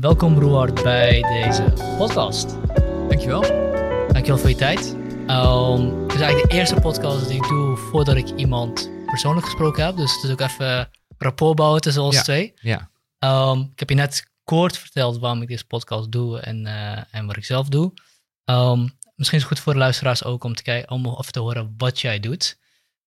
Welkom Roard bij deze podcast. Dankjewel. Dankjewel voor je tijd. Um, het is eigenlijk de eerste podcast die ik doe voordat ik iemand persoonlijk gesproken heb. Dus het is ook even rapport bouwen tussen ons Ja. twee. Ja. Um, ik heb je net kort verteld waarom ik deze podcast doe en, eh, en wat ik zelf doe. Um, misschien is het goed voor de luisteraars ook om te kijken, om even te horen wat jij doet.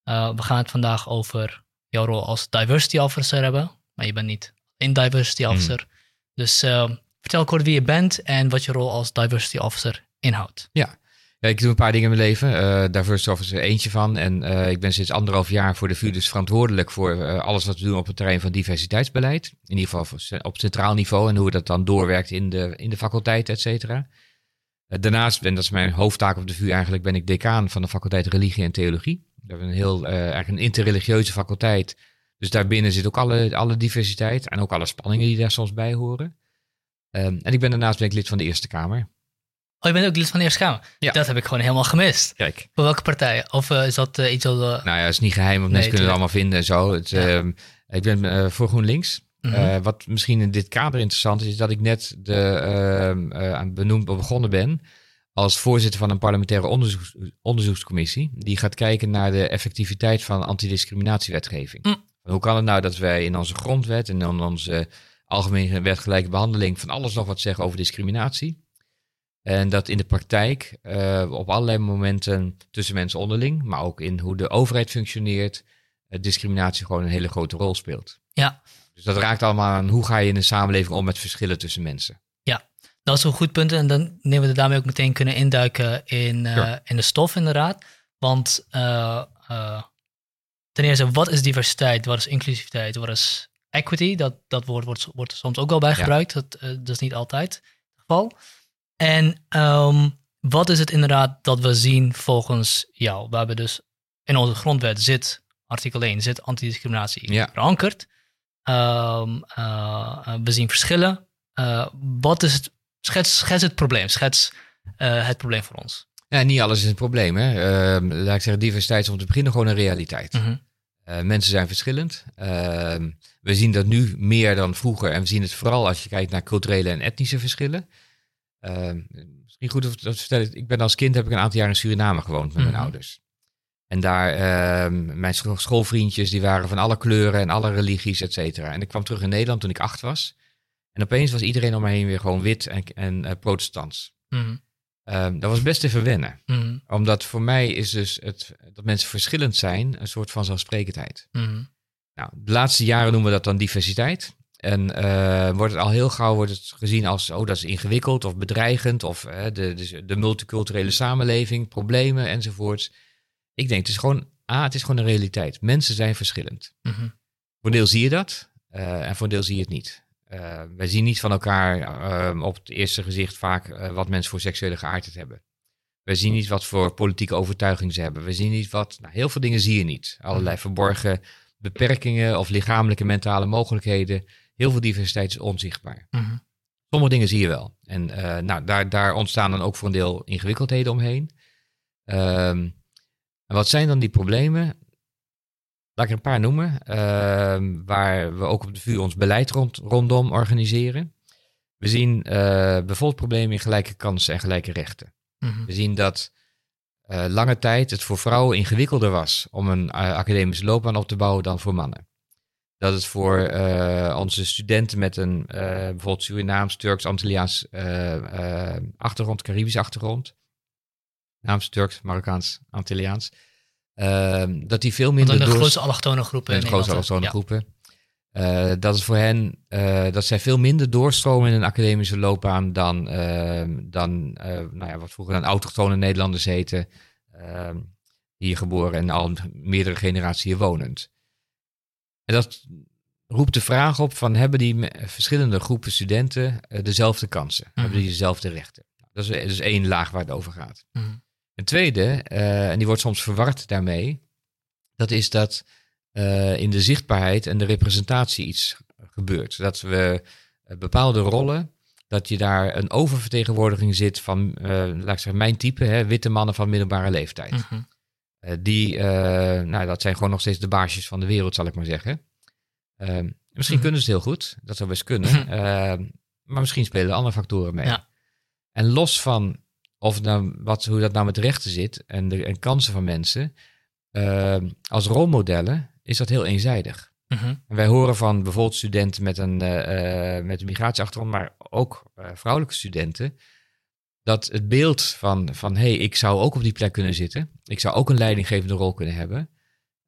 Uh, we gaan het vandaag over jouw rol als diversity officer hebben, maar je bent niet een diversity officer. Dus um, vertel kort wie je bent en wat je rol als diversity officer inhoudt. ja. Ja, ik doe een paar dingen in mijn leven. eh Diversity Officer er eentje van. En eh, ik ben sinds anderhalf jaar voor de VU dus verantwoordelijk voor eh, alles wat we doen op het terrein van diversiteitsbeleid. In ieder geval op centraal niveau en hoe dat dan doorwerkt in de, in de faculteit, et cetera. Daarnaast, en dat is mijn hoofdtaak op de VU eigenlijk, ben ik decaan van de faculteit Religie en Theologie. We hebben een heel, eigenlijk een interreligieuze faculteit. Dus daarbinnen zit ook alle, alle diversiteit en ook alle spanningen die daar soms bij horen. Ehm, en ik ben daarnaast ben ik lid van de Eerste Kamer. Oh, je bent ook lid van de Eerste Kamer? Ja. Dat heb ik gewoon helemaal gemist. Kijk. Voor welke partij? Of uh, is dat uh, iets al... Uh... Nou ja, het is niet geheim, want Nee, mensen kunnen het allemaal vinden en zo. Het, Ja. ehm, ik ben eh, voor GroenLinks. Eh, wat misschien in dit kader interessant is, is dat ik net de, ehm, eh, benoemd begonnen ben als voorzitter van een parlementaire onderzoeks, onderzoekscommissie. Die gaat kijken naar de effectiviteit van antidiscriminatiewetgeving. Mm. Hoe kan het nou dat wij in onze grondwet en in onze algemene wet gelijke behandeling van alles nog wat zeggen over discriminatie? En dat in de praktijk eh, op allerlei momenten tussen mensen onderling, maar ook in hoe de overheid functioneert, eh, discriminatie gewoon een hele grote rol speelt. Ja. Dus dat raakt allemaal aan hoe ga je in een samenleving om met verschillen tussen mensen. Dat is een goed punt. En dan nemen we er daarmee ook meteen kunnen induiken in, uh, Ja. in de stof, inderdaad. Want ten eerste, wat is diversiteit? Wat is inclusiviteit? Wat is equity? Dat, dat woord wordt, wordt soms ook wel bij gebruikt. Ja. Dat, uh, dat is niet altijd het geval. En um, wat is het inderdaad dat we zien volgens jou? We hebben dus in onze grondwet zit, artikel 1, zit antidiscriminatie Ja. verankerd. Um, we zien verschillen. wat is het Schets, schets het probleem. Schets het probleem voor ons. Ja, niet alles is een probleem. Hè? Uh, laat ik zeggen, diversiteit is om te beginnen gewoon een realiteit. -hmm. uh, mensen zijn verschillend. Ehm, we zien dat nu meer dan vroeger. En we zien het vooral als je kijkt naar culturele en etnische verschillen. Ehm, misschien goed om te vertellen. Ik ben als kind heb ik een aantal jaar in Suriname gewoond met mijn Mhm. ouders. En daar, ehm, mijn schoolvriendjes, die waren van alle kleuren en alle religies, et cetera. En ik kwam terug in Nederland toen ik acht was. En opeens was iedereen om me heen weer gewoon wit en, en uh, protestants. Mm -hmm. Um, dat was best even wennen. Mm -hmm. Omdat voor mij is dus het, dat mensen verschillend zijn een soort van zelfsprekendheid. Mm -hmm. Nou, de laatste jaren noemen we dat dan diversiteit. En uh, wordt het al heel gauw wordt het gezien als, oh, dat is ingewikkeld of bedreigend. Of uh, de, de, de multiculturele samenleving, problemen enzovoorts. Ik denk, het is gewoon, ah, het is gewoon een realiteit. Mensen zijn verschillend. Mm -hmm. Voor een deel zie je dat uh, en voor een deel zie je het niet. Uh, wij zien niet van elkaar uh, op het eerste gezicht vaak uh, wat mensen voor seksuele geaardheid hebben. We zien niet wat voor politieke overtuiging ze hebben. We zien niet wat. Nou, heel veel dingen zie je niet. Allerlei verborgen beperkingen of lichamelijke mentale mogelijkheden. Heel veel diversiteit is onzichtbaar. -hmm. Sommige dingen zie je wel. En uh, nou, daar, daar ontstaan dan ook voor een deel ingewikkeldheden omheen. Um, en wat zijn dan die problemen? Laat ik er een paar noemen, uh, waar we ook op de VU ons beleid rond, rondom organiseren. We zien uh, bijvoorbeeld problemen in gelijke kansen en gelijke rechten. Mm -hmm. We zien dat eh, lange tijd het voor vrouwen ingewikkelder was om een eh, academische loopbaan op te bouwen dan voor mannen. Dat het voor eh, onze studenten met een eh, bijvoorbeeld Surinaams, Turks, Antilliaans eh, eh, achtergrond, Caribisch achtergrond, Naams, Turks, Marokkaans, Antilliaans, eh, dat die veel minder de grootste allochtone groepen. grote Nederland, allochtone ja. groepen. Eh, dat is voor hen, eh, dat zij veel minder doorstromen in een academische loopbaan dan, eh, dan eh, nou ja, wat vroeger dan autochtone Nederlanders heten, eh, hier geboren en al meerdere generaties hier wonend. En dat roept de vraag op van hebben die verschillende groepen studenten dezelfde kansen? Hebben die dezelfde rechten? Dat is, dat is één laag waar het over gaat. Mhm. Een tweede, eh, en die wordt soms verward daarmee, dat is dat eh, in de zichtbaarheid en de representatie iets gebeurt. Dat we eh, bepaalde rollen, dat je daar een oververtegenwoordiging zit van, laat ik zeggen, mijn type, hè, witte mannen van middelbare leeftijd. Mhm. Die, nou, dat zijn gewoon nog steeds de baasjes van de wereld, zal ik maar zeggen. Misschien Mhm. kunnen ze het heel goed, dat zou best kunnen. Mhm. Maar misschien spelen andere factoren mee. Ja. En los van of nou, wat, hoe dat nou met rechten zit en de en kansen van mensen, ehm, als rolmodellen is dat heel eenzijdig. Mhm. En wij horen van bijvoorbeeld studenten met een, eh, eh, met een migratieachtergrond, maar ook eh, vrouwelijke studenten, dat het beeld van, van hé, hey, ik zou ook op die plek kunnen zitten, ik zou ook een leidinggevende rol kunnen hebben,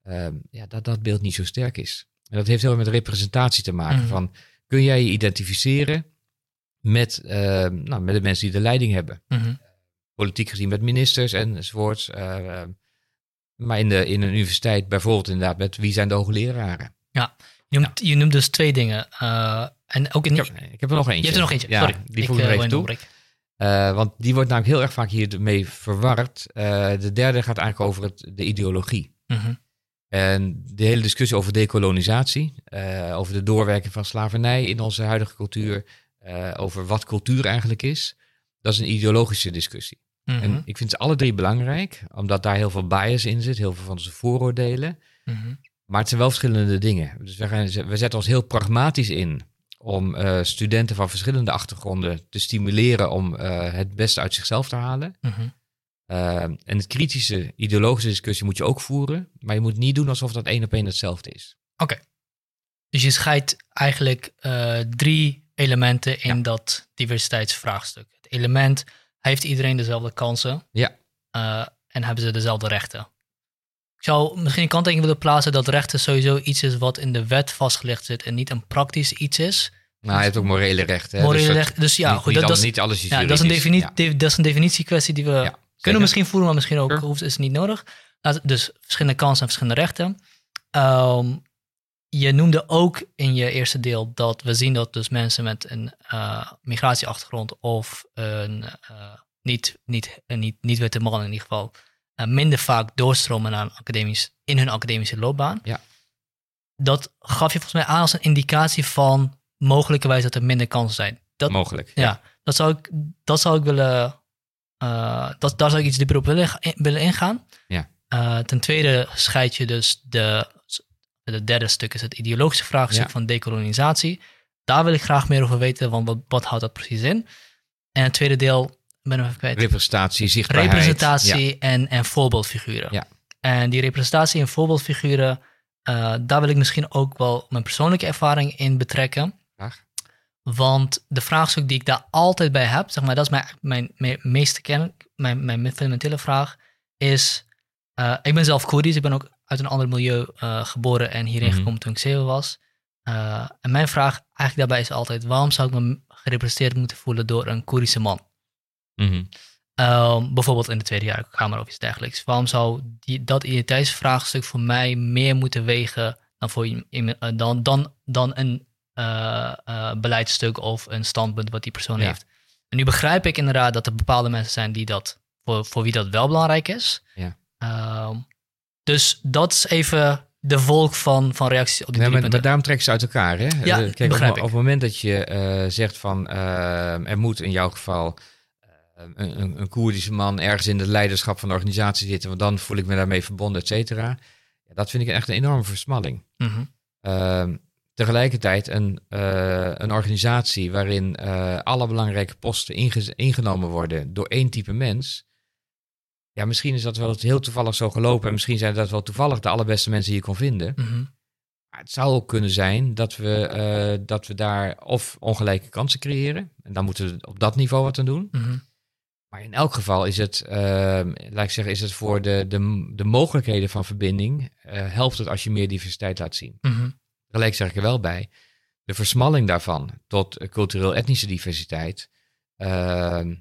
ehm, ja, dat dat beeld niet zo sterk is. En dat heeft heel erg met representatie te maken. Mhm. Van, kun jij je identificeren met, ehm, nou, met de mensen die de leiding hebben? Mhm. Politiek gezien met ministers enzovoorts. eh, maar in, de, in een universiteit bijvoorbeeld inderdaad met wie zijn de hoogleraren? Je, noemt, je noemt dus twee dingen. eh, en ook in, Ik heb, ik heb er nog eentje. je hebt er nog eentje. Ja, Sorry. die voeg ik er even toe. want die wordt namelijk heel erg vaak hiermee verward. De derde gaat eigenlijk over het, de ideologie. Mhm. En de hele discussie over dekolonisatie, eh, over de doorwerking van slavernij in onze huidige cultuur, over wat cultuur eigenlijk is, dat is een ideologische discussie. Mhm. En ik vind ze alle drie belangrijk, omdat daar heel veel bias in zit, heel veel van onze vooroordelen. Mhm. Maar het zijn wel verschillende dingen. Dus we, gaan, we zetten ons heel pragmatisch in om eh, studenten van verschillende achtergronden te stimuleren om eh, het beste uit zichzelf te halen. Mhm. Uh, en het kritische, ideologische discussie moet je ook voeren, maar je moet niet doen alsof dat één op één hetzelfde is. Dus je scheidt eigenlijk eh, drie elementen in Ja. dat diversiteitsvraagstuk. Element, heeft iedereen dezelfde kansen? Ja. Eh, en hebben ze dezelfde rechten? Ik zou misschien een kanttekening willen plaatsen dat rechten sowieso iets is wat in de wet vastgelegd zit en niet een praktisch iets is. Maar hij heeft ook morele rechten. hè, Morele dus rechten, dus ja, niet, goed, niet, dat, alles, dat, is, niet alles is ja, dat, is een juridisch. defini- Ja, de- dat is een definitiekwestie die we ja, kunnen misschien voeren, maar misschien ook Sure. hoeft, is het niet nodig. Dus verschillende kansen en verschillende rechten. Ehm, je noemde ook in je eerste deel dat we zien dat dus mensen met een eh, migratieachtergrond of een eh, niet, niet, niet, niet witte man in ieder geval, eh, minder vaak doorstromen naar academisch, in hun academische loopbaan. Ja. Dat gaf je volgens mij aan als een indicatie van mogelijkerwijs dat er minder kansen zijn. Dat, Mogelijk. ja, dat zou ik, dat zou ik willen. dat, daar zou ik iets dieper op willen, willen ingaan. Ja. Ten tweede scheid je dus de. Het derde stuk is het ideologische vraagstuk Ja. van dekolonisatie. Daar wil ik graag meer over weten, want wat, wat houdt dat precies in? En het tweede deel, ben ik even kwijt. Representatie, zichtbaarheid. representatie Ja. en, en voorbeeldfiguren. Ja. En die representatie en voorbeeldfiguren, eh, daar wil ik misschien ook wel mijn persoonlijke ervaring in betrekken. Want de vraagstuk die ik daar altijd bij heb, zeg maar, dat is mijn, mijn, mijn meeste kern, mijn, mijn fundamentele vraag, is, eh, ik ben zelf Koerdisch, ik ben ook uit een ander milieu eh, geboren en hierheen Mhm. gekomen toen ik zeven was. Eh, en mijn vraag eigenlijk daarbij is altijd, waarom zou ik me gerepresenteerd moeten voelen door een Koerdische man? Mhm. Ehm, bijvoorbeeld in de Tweede Kamer of iets dergelijks. Waarom zou die, dat identiteitsvraagstuk voor mij meer moeten wegen dan, voor, eh, dan, dan, dan een beleidstuk of een standpunt wat die persoon Ja. heeft? En nu begrijp ik inderdaad dat er bepaalde mensen zijn die dat, voor, voor wie dat wel belangrijk is. Ja. Ehm, dus dat is even de volk van, van reacties op die drie maar, maar daarom trekken ze uit elkaar. Hè? Ja, Eh, Kijk, begrijp op, ik. op het moment dat je eh, zegt van eh, er moet in jouw geval een, een, een Koerdische man ergens in het leiderschap van de organisatie zitten, want dan voel ik me daarmee verbonden, et cetera. Ja, dat vind ik echt een enorme versmalling. Mhm. Ehm, tegelijkertijd een, een organisatie waarin alle belangrijke posten inge- ingenomen worden door één type mens. Ja, misschien is dat wel heel toevallig zo gelopen. En misschien zijn dat wel toevallig de allerbeste mensen die je kon vinden. Mhm. Maar het zou ook kunnen zijn dat we, eh, dat we daar of ongelijke kansen creëren. En dan moeten we op dat niveau wat aan doen. Mhm. Maar in elk geval is het, eh, laat ik zeggen, is het voor de, de, de mogelijkheden van verbinding, eh, helpt het als je meer diversiteit laat zien. Mhm. Tegelijk zeg ik er wel bij, de versmalling daarvan tot cultureel-etnische diversiteit, ehm,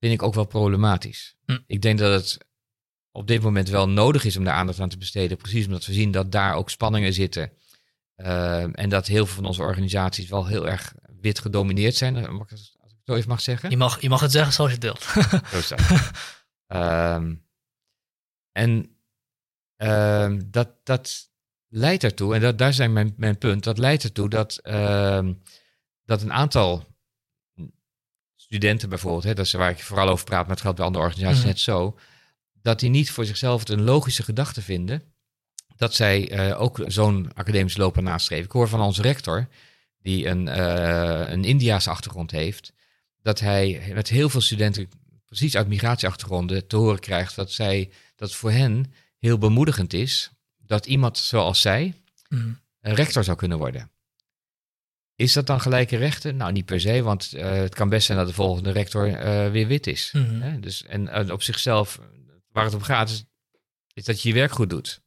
vind ik ook wel problematisch. Hm. Ik denk dat het op dit moment wel nodig is om daar aandacht aan te besteden, precies omdat we zien dat daar ook spanningen zitten. Ehm, en dat heel veel van onze organisaties wel heel erg wit gedomineerd zijn, eh, mag ik- als ik het zo even mag zeggen. Je, mag, je mag het zeggen zoals je het deelt. Zo. Ehm, en ehm, dat, dat leidt ertoe, en dat, daar zijn mijn, mijn punt, dat leidt ertoe dat, dat een aantal studenten bijvoorbeeld, hè, dat is waar ik vooral over praat, maar het geldt bij andere organisaties Mhm. net zo, dat die niet voor zichzelf het een logische gedachte vinden dat zij eh, ook zo'n academische loopbaan nastreven. Ik hoor van onze rector, die een, eh, een Indiaanse achtergrond heeft, dat hij met heel veel studenten, precies uit migratieachtergronden, te horen krijgt dat, zij, dat voor hen heel bemoedigend is dat iemand zoals zij Mhm. een rector zou kunnen worden. Is dat dan gelijke rechten? Nou, niet per se, want eh, het kan best zijn dat de volgende rector eh, weer wit is. Mhm. Hè? Dus, en op zichzelf, waar het om gaat, is, is dat je je werk goed doet.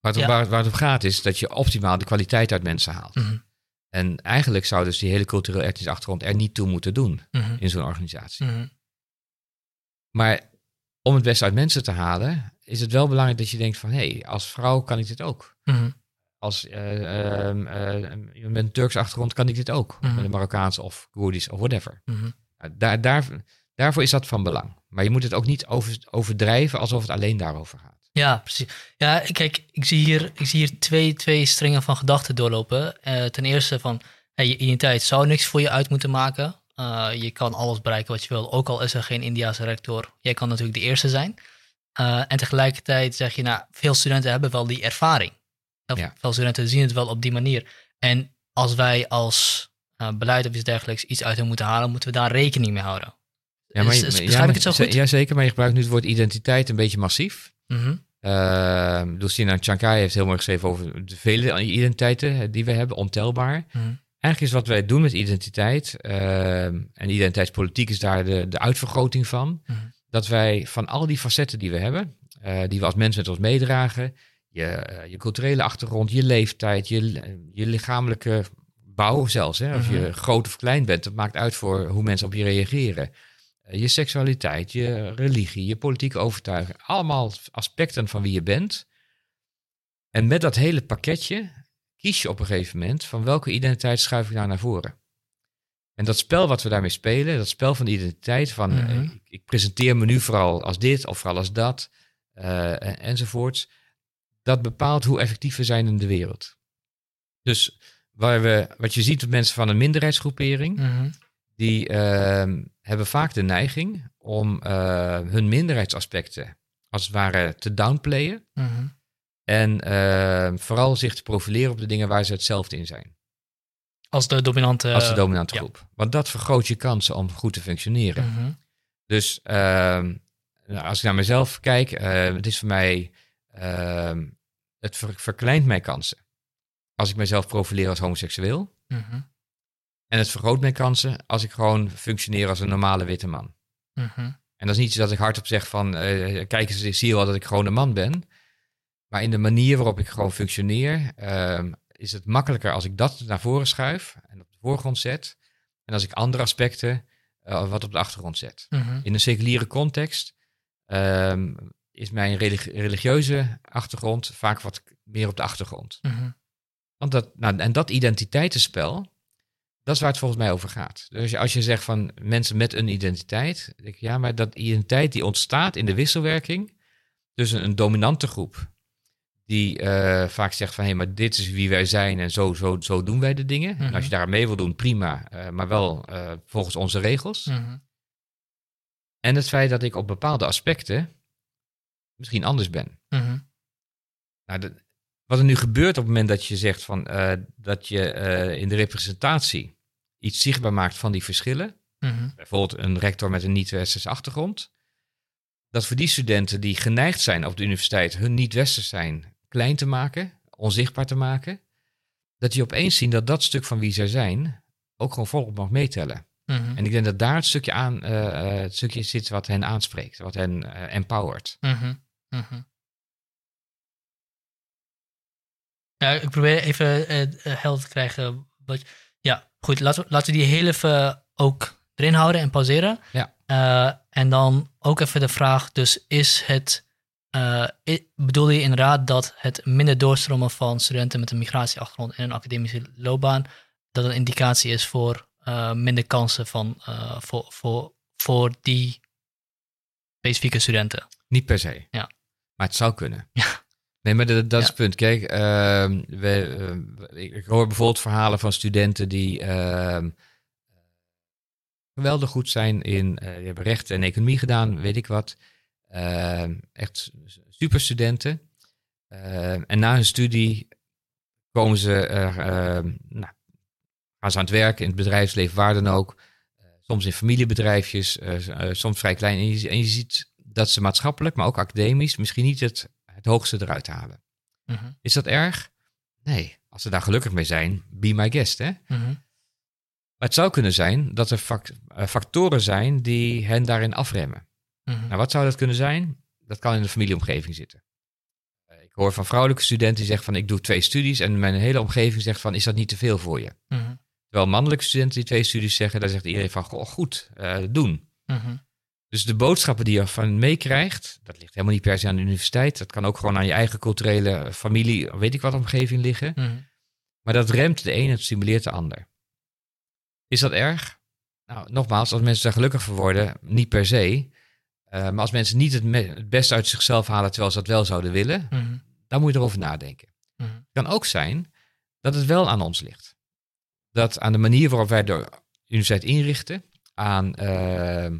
Waar het, Ja. waar, waar het om gaat is dat je optimaal de kwaliteit uit mensen haalt. Mhm. En eigenlijk zou dus die hele cultureel-etnische achtergrond er niet toe moeten doen Mhm. in zo'n organisatie. Maar om het beste uit mensen te halen, is het wel belangrijk dat je denkt van, hé, hey, als vrouw kan ik dit ook. Mhm. Als iemand met een Turkse achtergrond kan ik dit ook. Mhm. Met een Marokkaanse of Koerdisch of whatever. Mhm. Ja, Daar, daar, daarvoor is dat van belang. Maar je moet het ook niet over, overdrijven alsof het alleen daarover gaat. Ja, precies. Ja, kijk, ik zie hier, ik zie hier twee, twee stringen van gedachten doorlopen. Eh, ten eerste van, hey, je identiteit zou niks voor je uit moeten maken. Je kan alles bereiken wat je wil, ook al is er geen Indiaanse rector. Jij kan natuurlijk de eerste zijn. Eh, en tegelijkertijd zeg je, nou, veel studenten hebben wel die ervaring. Of Ja. Veel studenten zien het wel op die manier. En als wij als eh, beleid of iets dergelijks iets uit hen moeten halen, moeten we daar rekening mee houden. Ja, maar, je- is- ja, ik het zo goed? Ja, zeker. Maar je gebruikt nu het woord identiteit een beetje massief. Mhm. Uh, Lucina Chankai heeft heel mooi geschreven over de vele identiteiten eh, die we hebben, ontelbaar. Mhm. Eigenlijk is wat wij doen met identiteit, eh, en identiteitspolitiek is daar de, de uitvergroting van, Mhm. Dat wij van al die facetten die we hebben, eh, die we als mensen met ons meedragen, je, eh, je culturele achtergrond, je leeftijd, je, je lichamelijke bouw zelfs, hè, of je Mhm. groot of klein bent, dat maakt uit voor hoe mensen op je reageren. Eh, je seksualiteit, je religie, je politieke overtuiging, allemaal aspecten van wie je bent. En met dat hele pakketje kies je op een gegeven moment van welke identiteit schuif ik nou naar voren. En dat spel wat we daarmee spelen, dat spel van de identiteit, van Mhm. eh, ik, ik presenteer me nu vooral als dit of vooral als dat, en- enzovoorts, dat bepaalt hoe effectief we zijn in de wereld. Dus waar we, wat je ziet met mensen van een minderheidsgroepering, Mhm. die ehm, hebben vaak de neiging om eh, hun minderheidsaspecten als het ware te downplayen. Mhm. En ehm, vooral zich te profileren op de dingen waar ze hetzelfde in zijn. Als de dominante... Als de dominante ja. groep. Want dat vergroot je kansen om goed te functioneren. Mhm. Dus ehm, nou, als ik naar mezelf kijk, eh, het is voor mij, ehm, het ver- verkleint mijn kansen. Als ik mezelf profileer als homoseksueel. Mhm. En het vergroot mijn kansen als ik gewoon functioneer als een normale witte man. Mhm. En dat is niet zo dat ik hardop zeg van, eh, kijk eens, ik zie wel dat ik gewoon een man ben. Maar in de manier waarop ik gewoon functioneer, ehm, is het makkelijker als ik dat naar voren schuif en op de voorgrond zet. En als ik andere aspecten eh, wat op de achtergrond zet. Mhm. In een seculiere context ehm, is mijn religi- religieuze achtergrond vaak wat meer op de achtergrond. Mhm. Want dat, nou, en dat identiteitenspel, dat is waar het volgens mij over gaat. Dus als je zegt van mensen met een identiteit, denk ik ja, maar dat identiteit die ontstaat in de wisselwerking tussen een dominante groep, die eh, vaak zegt van hé, maar dit is wie wij zijn en zo, zo, zo doen wij de dingen. En Mhm. als je daar mee wil doen, prima, eh, maar wel eh, volgens onze regels. Mhm. En het feit dat ik op bepaalde aspecten misschien anders ben. Mhm. Nou, Wat er nu gebeurt op het moment dat je zegt van, dat je in de representatie iets zichtbaar maakt van die verschillen, Mhm. bijvoorbeeld een rector met een niet-westerse achtergrond, dat voor die studenten die geneigd zijn op de universiteit hun niet-westers zijn klein te maken, onzichtbaar te maken, dat die opeens zien dat dat stuk van wie zij zijn ook gewoon volop mag meetellen. Mhm. En ik denk dat daar het stukje, aan, eh, eh, het stukje zit wat hen aanspreekt, wat hen eh, empowert. Mhm, mhm. Ja, ik probeer even eh, helder te krijgen. Wat, ja, goed. Laten we, laten we die heel even ook erin houden en pauzeren. Ja. En dan ook even de vraag, dus is het... eh, bedoel je inderdaad dat het minder doorstromen van studenten met een migratieachtergrond in een academische loopbaan, dat een indicatie is voor eh, minder kansen van, eh, voor, voor, voor die specifieke studenten? Niet per se. Ja. Maar het zou kunnen. Ja. Nee, maar dat, dat is Ja. het punt. Kijk, ehm, we, ik, hoor bijvoorbeeld verhalen van studenten die ehm, geweldig goed zijn in, die hebben rechten en economie gedaan, weet ik wat. Ehm, echt superstudenten. Ehm, en na hun studie komen ze, eh, ehm, nou, gaan ze aan het werk in het bedrijfsleven, waar dan ook. Eh, soms in familiebedrijfjes, eh, eh, soms vrij klein. En je, en je ziet dat ze maatschappelijk, maar ook academisch, misschien niet het, het hoogste eruit halen. Mhm, Is dat erg? Nee. Als ze daar gelukkig mee zijn, be my guest, hè? mhm, Maar het zou kunnen zijn dat er fac- factoren zijn die hen daarin afremmen. Mhm. Nou, wat zou dat kunnen zijn? Dat kan in de familieomgeving zitten. Eh, Ik hoor van vrouwelijke studenten die zeggen van ik doe twee studies en mijn hele omgeving zegt van is dat niet te veel voor je? Mhm, Terwijl mannelijke studenten die twee studies zeggen, daar zegt iedereen van goh, goed, eh, doen. mhm, Dus de boodschappen die je van meekrijgt, dat ligt helemaal niet per se aan de universiteit. Dat kan ook gewoon aan je eigen culturele familie, weet ik wat, omgeving liggen. mhm. Maar dat remt de een en stimuleert de ander. Is dat erg? Nou, nogmaals, als mensen daar gelukkig voor worden, niet per se. Eh, maar als mensen niet het, het beste uit zichzelf halen terwijl ze dat wel zouden willen, Mhm, dan moet je erover nadenken. mhm. Het kan ook zijn dat het wel aan ons ligt. Dat aan de manier waarop wij de universiteit inrichten, aan ehm,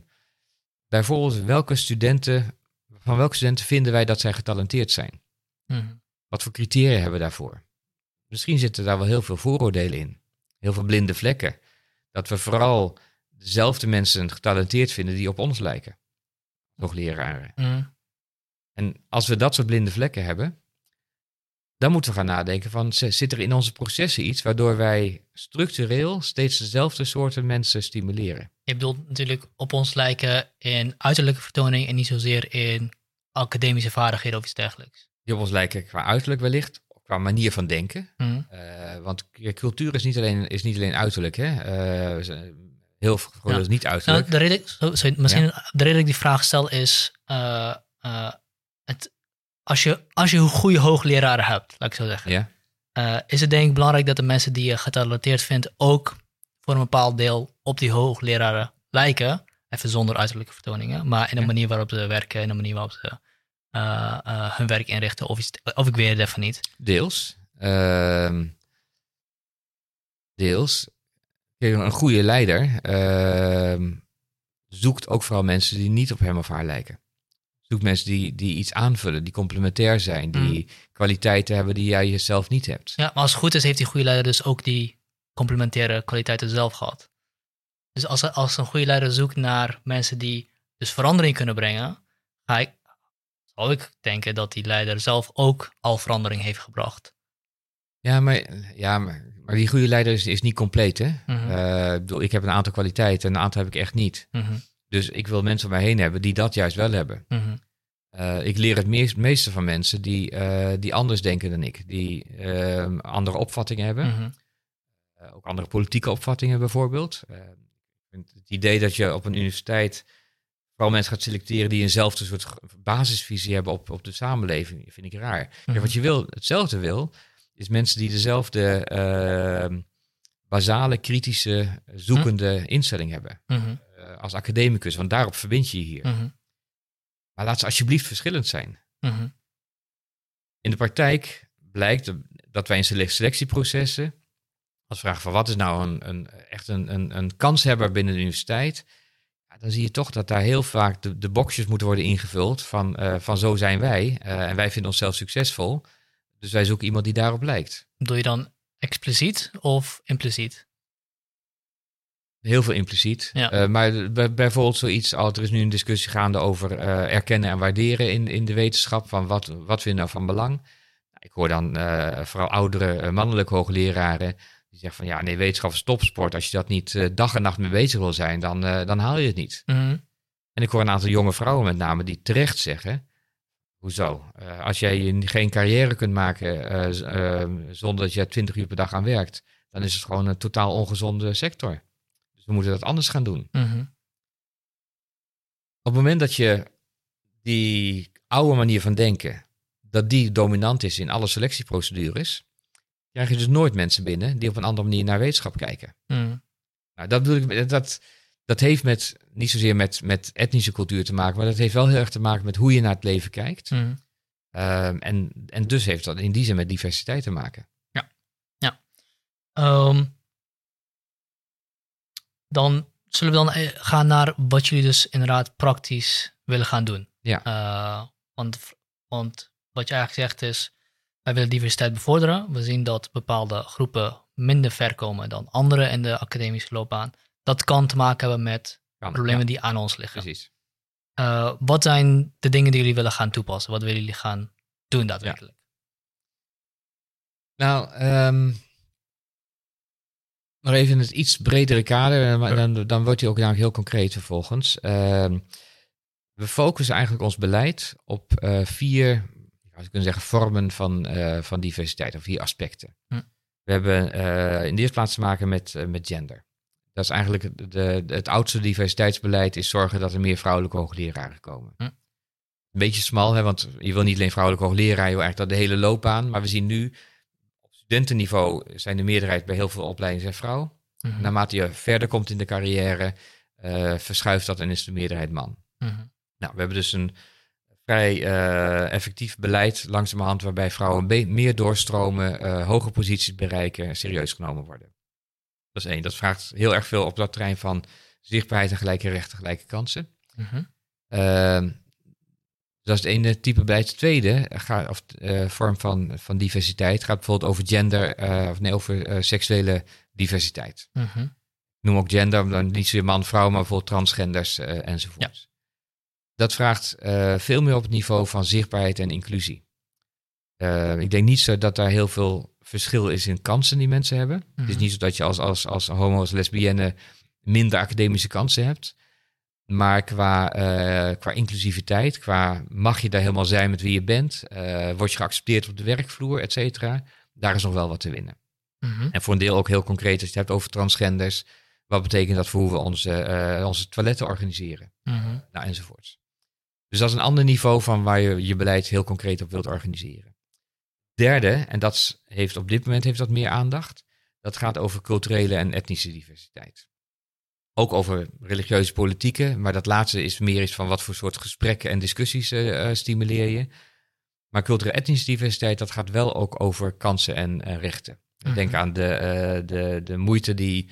bijvoorbeeld welke studenten, van welke studenten vinden wij dat zij getalenteerd zijn? Mhm. Wat voor criteria hebben we daarvoor? Misschien zitten daar wel heel veel vooroordelen in. Heel veel blinde vlekken. Dat we vooral dezelfde mensen getalenteerd vinden die op ons lijken. Hoogleraren. Mhm. En als we dat soort blinde vlekken hebben, dan moeten we gaan nadenken van, zit er in onze processen iets waardoor wij structureel steeds dezelfde soorten mensen stimuleren? Je bedoelt natuurlijk op ons lijken in uiterlijke vertoning en niet zozeer in academische vaardigheden of iets dergelijks. Die op ons lijken qua uiterlijk wellicht, qua manier van denken. Mhm. Eh, want cultuur is niet alleen, is niet alleen uiterlijk. Hè? Eh, heel veel Ja. is niet Nou, uiterlijk. de reden, sorry, misschien de reden dat ik die vraag stel is, eh, eh, het, als, je, als je een goede hoogleraren hebt, laat ik zo zeggen, ja? eh, is het denk ik belangrijk dat de mensen die je getalenteerd vindt ook voor een bepaald deel op die hoogleraren lijken. Even zonder uiterlijke vertoningen, maar in de manier waarop ze werken, in de manier waarop ze hun werk inrichten, of, iets, of ik weet het even niet. Deels. Ehm, deels. Een goede leider ehm, zoekt ook vooral mensen die niet op hem of haar lijken. Zoekt mensen die, die iets aanvullen, die complementair zijn, die kwaliteiten hebben die jij jezelf niet hebt. Ja, maar als het goed is, heeft die goede leider dus ook die complementaire kwaliteiten zelf gehad. Dus als, als een goede leider zoekt naar mensen die dus verandering kunnen brengen, ga ik, zou ik denken dat die leider zelf ook al verandering heeft gebracht. Ja, maar, ja, maar, maar die goede leider is, is niet compleet. Hè? Mhm. Eh, ik heb een aantal kwaliteiten en een aantal heb ik echt niet. Mhm, Dus ik wil mensen om mij heen hebben die dat juist wel hebben. mhm, Eh, ik leer het meest, meeste van mensen die, eh, die anders denken dan ik. Die andere opvattingen hebben. ook andere politieke opvattingen bijvoorbeeld. Het idee dat je op een universiteit vooral mensen gaat selecteren die eenzelfde soort basisvisie hebben op, op de samenleving, vind ik raar. Mhm. wat je wil, hetzelfde wil, is mensen die dezelfde eh, basale, kritische, zoekende instelling hebben. mhm, eh, als academicus, want daarop verbind je je hier. mhm, Maar laat ze alsjeblieft verschillend zijn. mhm, In de praktijk blijkt dat wij in sele- selectieprocessen, als vragen van wat is nou een, een, echt een, een, een kanshebber binnen de universiteit, ja, dan zie je toch dat daar heel vaak de, de boxjes moeten worden ingevuld van, eh, van zo zijn wij eh, en wij vinden onszelf succesvol. Dus wij zoeken iemand die daarop lijkt. Doe je dan expliciet of impliciet? Heel veel impliciet. Ja. Eh, maar bij- bijvoorbeeld zoiets als er is nu een discussie gaande over eh, erkennen en waarderen in, in de wetenschap. Van wat, wat vinden we nou van belang? Ik hoor dan eh, vooral oudere mannelijke hoogleraren die zeggen van ja, nee, wetenschap is topsport. Als je dat niet dag en nacht mee bezig wil zijn, dan, dan haal je het niet. Mhm. En ik hoor een aantal jonge vrouwen met name die terecht zeggen. Hoezo? Eh, als jij geen carrière kunt maken eh, z- eh, zonder dat je 20 uur per dag aan werkt, dan is het gewoon een totaal ongezonde sector. Dus we moeten dat anders gaan doen. Mhm. Op het moment dat je die oude manier van denken, dat die dominant is in alle selectieprocedures, krijg je dus nooit mensen binnen die op een andere manier naar wetenschap kijken. Mhm. Nou, dat bedoel ik, dat, dat heeft met, niet zozeer met, met etnische cultuur te maken, maar dat heeft wel heel erg te maken met hoe je naar het leven kijkt. Mhm. Ehm, en, en dus heeft dat in die zin met diversiteit te maken. Ehm, dan zullen we dan eh, gaan naar wat jullie dus inderdaad praktisch willen gaan doen. Ja. Eh, want, want wat je eigenlijk zegt is, wij willen diversiteit bevorderen. We zien dat bepaalde groepen minder ver komen dan anderen in de academische loopbaan. Dat kan te maken hebben met problemen ja, die aan ons liggen. Precies. Eh, wat zijn de dingen die jullie willen gaan toepassen? Wat willen jullie gaan doen daadwerkelijk? Nou, ehm nog even in het iets bredere kader, maar dan, dan wordt hij ook namelijk heel concreet vervolgens. Ehm, we focussen eigenlijk ons beleid op eh, vier, als ik kan zeggen, vormen van, eh, van diversiteit, of vier aspecten. Hm. We hebben in de eerste plaats te maken met, met gender. Dat is eigenlijk het- de, het oudste diversiteitsbeleid, is zorgen dat er meer vrouwelijke hoogleraren komen. Hm. Een beetje smal, hè, want je wil niet alleen vrouwelijke hoogleraren, je wil eigenlijk dat de hele loopbaan. Maar we zien nu op studentenniveau zijn de meerderheid bij heel veel opleidingen zijn vrouw. Mhm. Naarmate je verder komt in de carrière, eh, verschuift dat en is de meerderheid man. Mhm. Nou, we hebben dus een vrij eh, effectief beleid langzamerhand waarbij vrouwen meer doorstromen, eh hoge posities bereiken en serieus genomen worden. Dat is één. Dat vraagt heel erg veel op dat terrein van zichtbaarheid en gelijke rechten, gelijke kansen. Mhm. Ehm, dat is het ene type beleid. Het tweede gaat, of, eh, vorm van, van diversiteit gaat bijvoorbeeld over gender, eh, of nee, over eh, seksuele diversiteit. Mhm. Ik noem ook gender, dan niet zozeer man, vrouw, maar bijvoorbeeld transgenders eh, enzovoort. Dat vraagt eh, veel meer op het niveau van zichtbaarheid en inclusie. Eh, ik denk niet zo dat daar heel veel verschil is in kansen die mensen hebben. Het is Mhm. niet zo dat je als, als, als homo's, lesbienne minder academische kansen hebt. Maar qua, eh, qua inclusiviteit, qua mag je daar helemaal zijn met wie je bent, eh, word je geaccepteerd op de werkvloer, et cetera, daar is nog wel wat te winnen. Mhm. En voor een deel ook heel concreet, als je het hebt over transgenders, wat betekent dat voor hoe we onze, eh, onze toiletten organiseren, Mhm. nou, enzovoorts. Dus dat is een ander niveau van waar je je beleid heel concreet op wilt organiseren. Derde, en dat heeft op dit moment heeft dat meer aandacht, dat gaat over culturele en etnische diversiteit. Ook over religieuze politieken, maar dat laatste is meer iets van wat voor soort gesprekken en discussies eh, eh, stimuleer je. Maar culturele etnische diversiteit, dat gaat wel ook over kansen en rechten. Mhm. Denk aan de, eh, de, de moeite die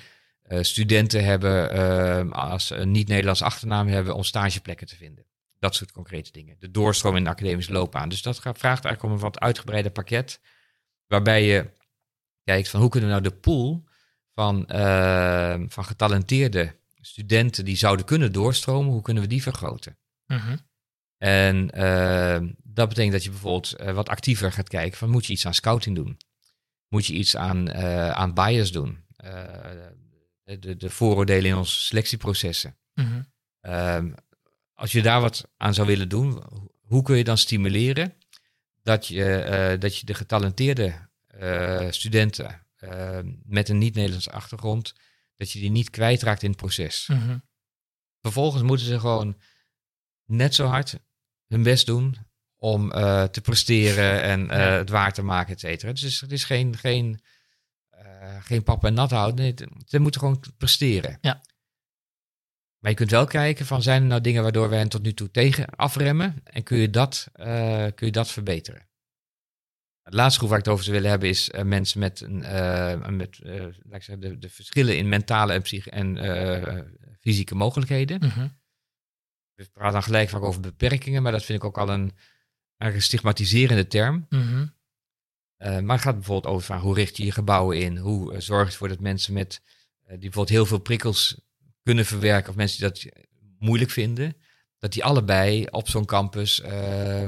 studenten hebben als ze een niet-Nederlands achternaam hebben om stageplekken te vinden. Dat soort concrete dingen. De doorstroom in de academische loopbaan. Dus dat gaat, vraagt eigenlijk om een wat uitgebreider pakket. Waarbij je kijkt van hoe kunnen we nou de pool van, eh, van getalenteerde studenten die zouden kunnen doorstromen, hoe kunnen we die vergroten? Mhm. En eh, dat betekent dat je bijvoorbeeld eh, wat actiever gaat kijken van moet je iets aan scouting doen? Moet je iets aan, aan bias doen? De, de vooroordelen in onze selectieprocessen. Mhm. Ehm, als je daar wat aan zou willen doen, ho- hoe kun je dan stimuleren dat je, eh, dat je de getalenteerde eh, studenten eh, met een niet-Nederlandse achtergrond, dat je die niet kwijtraakt in het proces? Mhm. Vervolgens moeten ze gewoon net zo hard hun best doen om te presteren en Ja. het waar te maken, et cetera. Dus het is, geen, geen, geen pap en nat houden. Nee, ze moeten gewoon presteren. Ja. Maar je kunt wel kijken van zijn er nou dingen waardoor wij hen tot nu toe tegen afremmen en kun je dat, eh, kun je dat verbeteren. Het laatste groep waar ik het over zou willen hebben is eh, mensen met, een, eh, met laat ik zeggen, de, de verschillen in mentale en, psych en fysieke mogelijkheden. Mhm. We praten dan gelijk vaak over beperkingen, maar dat vind ik ook al een, een stigmatiserende term. Mhm. maar het gaat bijvoorbeeld over van hoe richt je je gebouwen in? Hoe zorg je ervoor dat mensen met, die bijvoorbeeld heel veel prikkels kunnen verwerken, of mensen die dat moeilijk vinden, dat die allebei op zo'n campus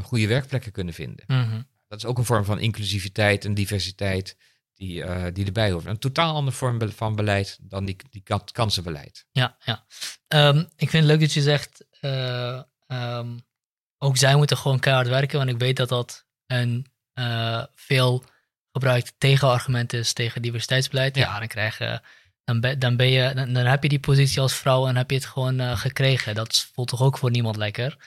goede werkplekken kunnen vinden. Mhm. Dat is ook een vorm van inclusiviteit en diversiteit die, uh, die erbij hoort. Een totaal andere vorm van beleid dan die, die kansenbeleid. Ja, ja. Um, ik vind het leuk dat je zegt, uh, um, ook zij moeten gewoon keihard werken, want ik weet dat dat een veel gebruikt tegenargument is tegen diversiteitsbeleid. Ja, ja dan krijg je... Dan ben, dan, ben je, dan, dan, heb je die positie als vrouw en heb je het gewoon gekregen. Dat voelt toch ook voor niemand lekker.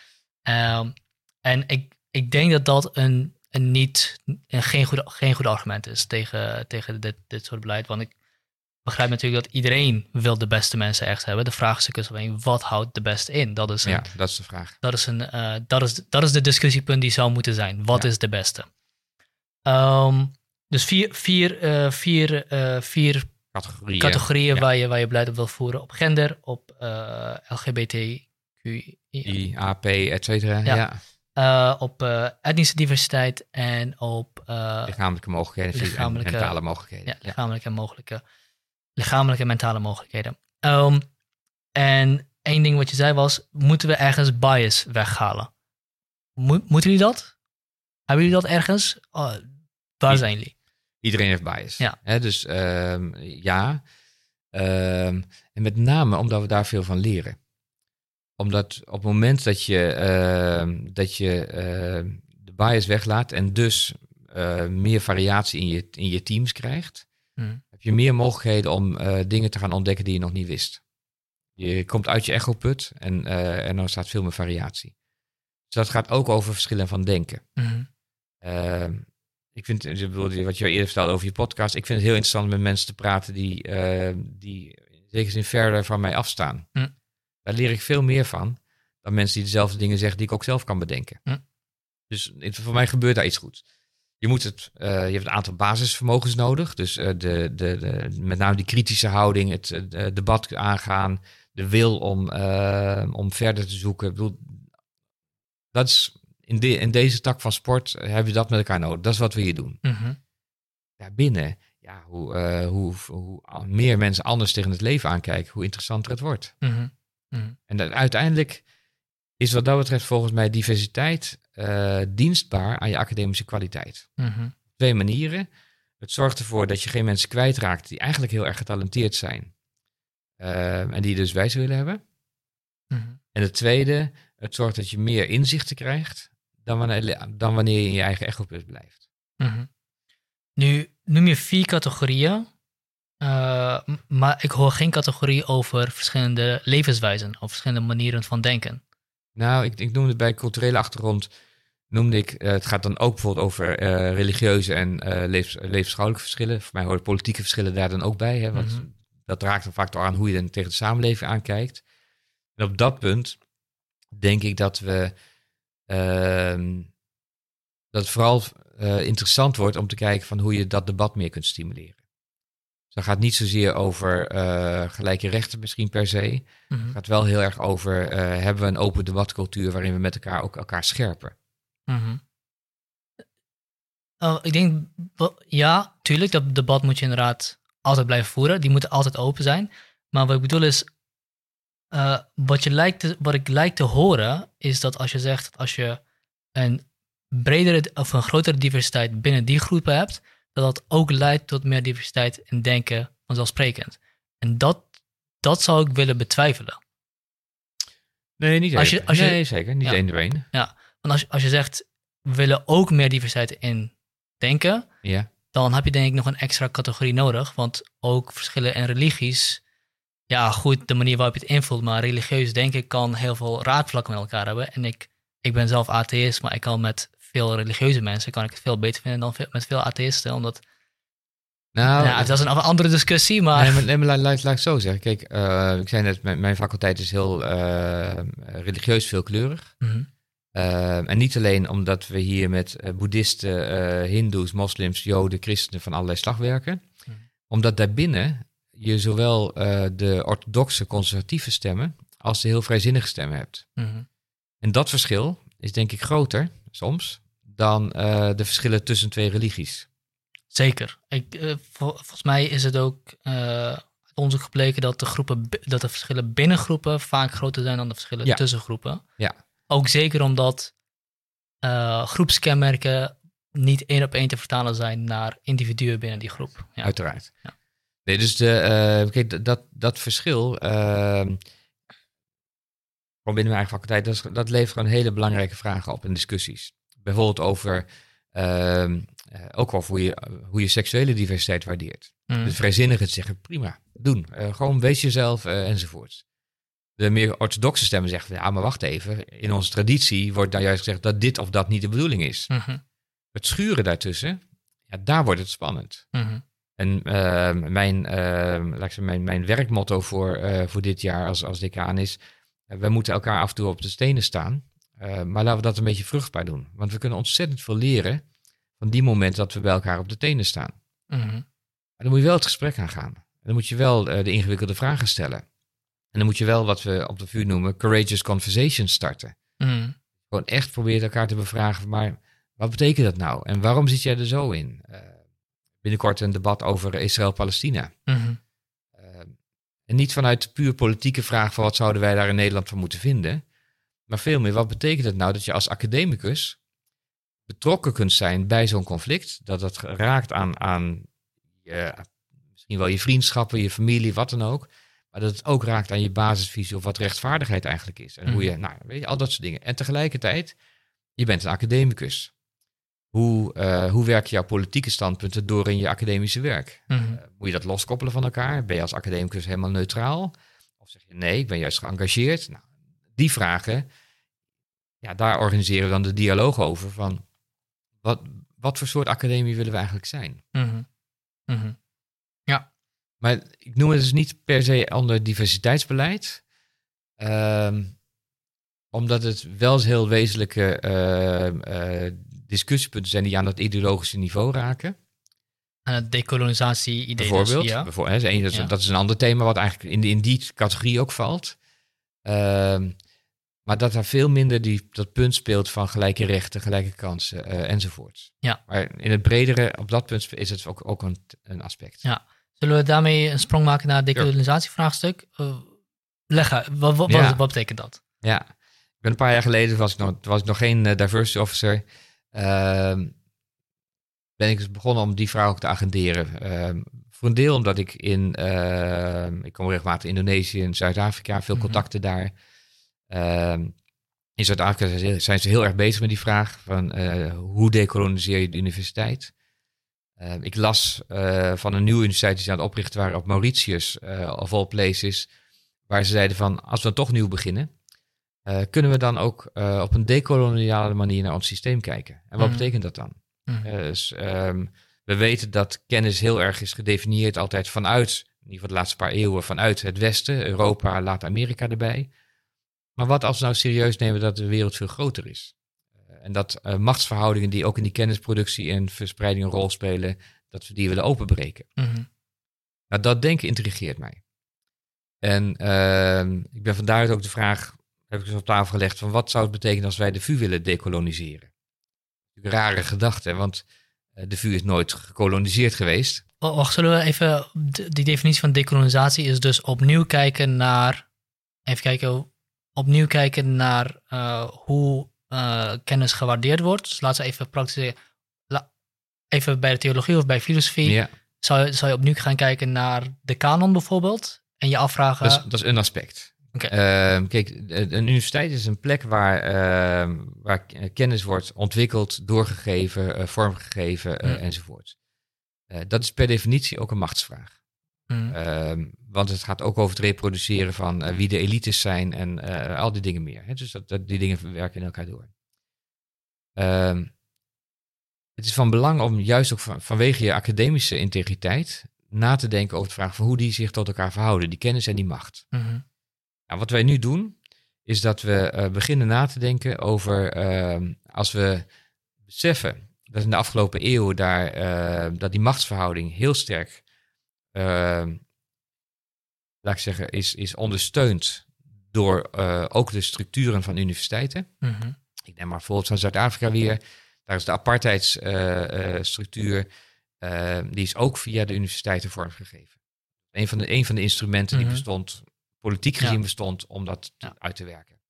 Um, en ik, ik denk dat dat een een niet, een geen, goed, geen goed argument is tegen, tegen dit, dit soort beleid. Want ik begrijp natuurlijk dat iedereen wil de beste mensen echt hebben. De vraag is dus alleen, wat houdt de beste in? Dat is een, ja, dat is de vraag. Dat is, een, uh, dat is, dat is de discussiepunt die zou moeten zijn. Wat is de beste? Um, dus vier, vier, uh, vier, vier categorieën, categorieën ja. waar, je, waar je beleid op wil voeren. Op gender, op LGBTQI. AP, et cetera. ja. Uh, op uh, etnische diversiteit en op uh, lichamelijke mogelijkheden, lichamelijke, en mentale mogelijkheden. Ja, lichamelijke en mogelijke, lichamelijke en mentale mogelijkheden. Um, en één ding wat je zei was, moeten we ergens bias weghalen? Mo moeten jullie dat? Hebben jullie dat ergens? Oh, waar zijn jullie? Iedereen heeft bias. Ja. Hè, dus um, ja. Um, en met name omdat we daar veel van leren omdat op het moment dat je, uh, dat je uh, de bias weglaat en dus uh, meer variatie in je, in je teams krijgt, hmm. heb je meer mogelijkheden om dingen te gaan ontdekken die je nog niet wist. Je komt uit je echoput en, en dan staat veel meer variatie. Dus dat gaat ook over verschillen van denken. Hmm. Ik vind, wat je eerder vertelde over je podcast, ik vind het heel interessant om met mensen te praten die, die in zekere zin verder van mij afstaan. Hmm. Daar leer ik veel meer van dan mensen die dezelfde dingen zeggen die ik ook zelf kan bedenken. Hm. Dus voor mij gebeurt daar iets goeds. Je, moet het, uh, je hebt een aantal basisvermogens nodig. Dus uh, de, de, de, met name die kritische houding, het uh, debat aangaan, de wil om, om verder te zoeken. Ik bedoel, dat is in, de, in deze tak van sport hebben we dat met elkaar nodig. Dat is wat we hier doen. Mm -hmm. Daarbinnen, ja, hoe, hoe, hoe, meer mensen anders tegen het leven aankijken, hoe interessanter het wordt. Mm -hmm. Mm. En dat, uiteindelijk is wat dat betreft volgens mij diversiteit uh, dienstbaar aan je academische kwaliteit. Twee manieren. Het zorgt ervoor dat je geen mensen kwijtraakt die eigenlijk heel erg getalenteerd zijn. Uh, en die dus wijs willen hebben. En het tweede, het zorgt dat je meer inzichten krijgt dan wanneer, dan wanneer je in je eigen echopus blijft. -hmm. Nu noem je vier categorieën uh, maar ik hoor geen categorie over verschillende levenswijzen of verschillende manieren van denken. Nou, ik, ik noemde bij culturele achtergrond, noemde ik, uh, het gaat dan ook bijvoorbeeld over uh, religieuze en levens, levensschouwelijke verschillen. Voor mij horen politieke verschillen daar dan ook bij, hè, want mm -hmm. dat raakt dan vaak door aan hoe je dan tegen de samenleving aankijkt. En op dat punt denk ik dat we, dat het vooral interessant wordt om te kijken van hoe je dat debat meer kunt stimuleren. Dus dat gaat niet zozeer over uh, gelijke rechten misschien per se. Mm -hmm. Het gaat wel heel erg over, uh, hebben we een open debatcultuur waarin we met elkaar ook elkaar scherpen? Mm -hmm. oh, ik denk, ja, tuurlijk, dat debat moet je inderdaad altijd blijven voeren. Die moeten altijd open zijn. Maar wat ik bedoel is, uh, wat, je lijkt te, wat ik lijkt te horen, is dat als je zegt, als je een bredere of een grotere diversiteit binnen die groepen hebt, dat dat ook leidt tot meer diversiteit in denken vanzelfsprekend. En dat, dat zou ik willen betwijfelen. Nee, niet als je, als je, nee, zeker. Niet ja, één door één. Ja, want als, als je zegt, we willen ook meer diversiteit in denken, ja. dan heb je denk ik nog een extra categorie nodig. Want ook verschillen in religies, ja goed, de manier waarop je het invult, maar religieus denken kan heel veel raakvlakken met elkaar hebben. En ik, ik ben zelf atheïst, maar ik kan met veel religieuze mensen kan ik het veel beter vinden dan veel, met veel atheïsten. Omdat, nou, dat is een andere discussie, maar... Nee, maar, nee, maar laat, laat, ik zo zeggen. Kijk, uh, ik zei net, mijn, mijn faculteit is heel uh, religieus veelkleurig. Mm -hmm. uh, en niet alleen omdat we hier met boeddhisten, hindoes, moslims, joden, christenen van allerlei slag werken. Mm -hmm. Omdat daarbinnen je zowel de orthodoxe conservatieve stemmen als de heel vrijzinnige stemmen hebt. Mm -hmm. En dat verschil is denk ik groter soms dan uh, de verschillen tussen twee religies. Zeker. Ik, eh, vol- volgens mij is het ook eh, onderzoek gebleken dat de, groepen, dat de verschillen binnen groepen vaak groter zijn dan de verschillen Ja. tussen groepen. Ja. Ook zeker omdat eh, groepskenmerken niet één op één te vertalen zijn naar individuen binnen die groep. Ja. Uiteraard. Ja. Nee, dus de, eh, kijk, dat- dat, verschil, gewoon binnen mijn eigen faculteit, dat, dat levert gewoon hele belangrijke vragen op in discussies. Bijvoorbeeld over, ehm, eh, ook over hoe je, hoe je seksuele diversiteit waardeert. Mm. Dus vrijzinnigen zeggen, prima, doen. Eh, gewoon wees jezelf enzovoort. De meer orthodoxe stemmen zeggen, ja, maar wacht even. In onze traditie wordt dan juist gezegd dat dit of dat niet de bedoeling is. Mhm, Het schuren daartussen, ja, daar wordt het spannend. mhm, En ehm, mijn, ehm, laat ik mijn, mijn werkmotto voor, eh, voor dit jaar als, als decaan is... eh, we moeten elkaar af en toe op de stenen staan. eh, maar laten we dat een beetje vruchtbaar doen. Want we kunnen ontzettend veel leren van die moment dat we bij elkaar op de tenen staan. Maar dan moet je wel het gesprek aangaan. En dan moet je wel eh, de ingewikkelde vragen stellen. En dan moet je wel wat we op de vuur noemen courageous conversations starten. Mhm. Gewoon echt proberen elkaar te bevragen, maar wat betekent dat nou? En waarom zit jij er zo in? Binnenkort een debat over Israël-Palestina. Mhm. Eh, en niet vanuit de puur politieke vraag van wat zouden wij daar in Nederland van moeten vinden. Maar veel meer, wat betekent het nou dat je als academicus betrokken kunt zijn bij zo'n conflict? Dat dat raakt aan, aan je, misschien wel je vriendschappen, je familie, wat dan ook. Maar dat het ook raakt aan je basisvisie of wat rechtvaardigheid eigenlijk is. En hoe je, nou, weet je, al dat soort dingen. En tegelijkertijd, je bent een academicus. Hoe, eh, hoe werken jouw politieke standpunten door in je academische werk? Mhm. Uh, moet je dat loskoppelen van elkaar? Ben je als academicus helemaal neutraal? Of zeg je nee, ik ben juist geëngageerd? Nou, die vragen, ja, daar organiseren we dan de dialoog over van wat, wat voor soort academie willen we eigenlijk zijn? Mhm. Mhm. Maar ik noem het dus niet per se ander diversiteitsbeleid, ehm, omdat het wel eens heel wezenlijke eh, discussiepunten zijn die aan dat ideologische niveau raken. En het decolonisatie-idee. dus, Bijvoorbeeld. ja. Bijvoorbeeld, hè, dat, is een, dat, is, Ja. dat is een ander thema wat eigenlijk in, die- in die categorie ook valt. Ehm, maar dat daar veel minder die, dat punt speelt van gelijke rechten, gelijke kansen eh, enzovoort. Ja. Maar in het bredere, op dat punt is het ook, ook een, een aspect. Ja. Zullen we daarmee een sprong maken naar het decolonisatievraagstuk? Uh, leg uit, wat, wat, Ja. wat, wat betekent dat? Ja, ik ben een paar jaar geleden, was ik nog, was ik nog geen eh, diversity officer, ben ik dus begonnen om die vraag ook te agenderen. Ehm, voor een deel omdat ik in, ehm, ik kom regelmatig in Indonesië en Zuid-Afrika, veel Mhm. contacten daar. Ehm, in Zuid-Afrika zijn ze- heel erg bezig met die vraag van eh, hoe decoloniseer je de universiteit. Ehm, ik las eh, van een nieuwe universiteit die ze aan het oprichten waren op Mauritius, eh of all places, waar ze zeiden van als we dan toch nieuw beginnen, eh, kunnen we dan ook eh, op een decoloniale manier naar ons systeem kijken. En wat Mhm. betekent dat dan? Mhm. Eh, dus, ehm, we weten dat kennis heel erg is gedefinieerd altijd vanuit, in ieder geval de laatste paar eeuwen, vanuit het Westen, Europa, laat Amerika erbij. Maar wat als we nou serieus nemen dat de wereld veel groter is? En dat machtsverhoudingen die ook in die kennisproductie en verspreiding een rol spelen, dat we die willen openbreken. Mhm. Nou, dat denken intrigeert mij. En ehm, ik ben vandaar ook de vraag, heb ik dus op tafel gelegd, van wat zou het betekenen als wij de VU willen decoloniseren? Een rare gedachte, want eh, de VU is nooit gekoloniseerd geweest. W- Wacht, zullen we even. Die definitie van decolonisatie is dus opnieuw kijken naar. Even kijken. Opnieuw kijken naar eh, hoe eh, kennis gewaardeerd wordt. Dus laten we even praktisch. la- even bij de theologie of bij filosofie. Ja, Zou, je- zou je opnieuw gaan kijken naar de kanon bijvoorbeeld? En je afvragen. dat, is, dat is een aspect. Ehm, kijk, een universiteit is een plek waar, ehm, waar k- kennis wordt ontwikkeld, doorgegeven, eh, vormgegeven eh, Hmm. enzovoort. Eh, dat is per definitie ook een machtsvraag. Mhm. Ehm, want het gaat ook over het reproduceren van eh, wie de elites zijn en eh, al die dingen meer. Hè? Dus dat, dat, die dingen werken in elkaar door. Het is van belang om juist ook van, vanwege je academische integriteit na te denken over de vraag van hoe die zich tot elkaar verhouden, die kennis en die macht. Mhm. Nou, wat wij nu doen, is dat we eh, beginnen na te denken over ehm, als we beseffen dat in de afgelopen eeuwen daar, eh, dat die machtsverhouding heel sterk, ehm, laat ik zeggen, is, is ondersteund door eh, ook de structuren van universiteiten. Mhm. Ik neem maar bijvoorbeeld van Zuid-Afrika weer. Daar is de apartheidsstructuur. die is ook via de universiteiten vormgegeven. Een van de, een van de instrumenten Mhm. die bestond, politiek gezien Ja. bestond, om dat Ja. uit te werken.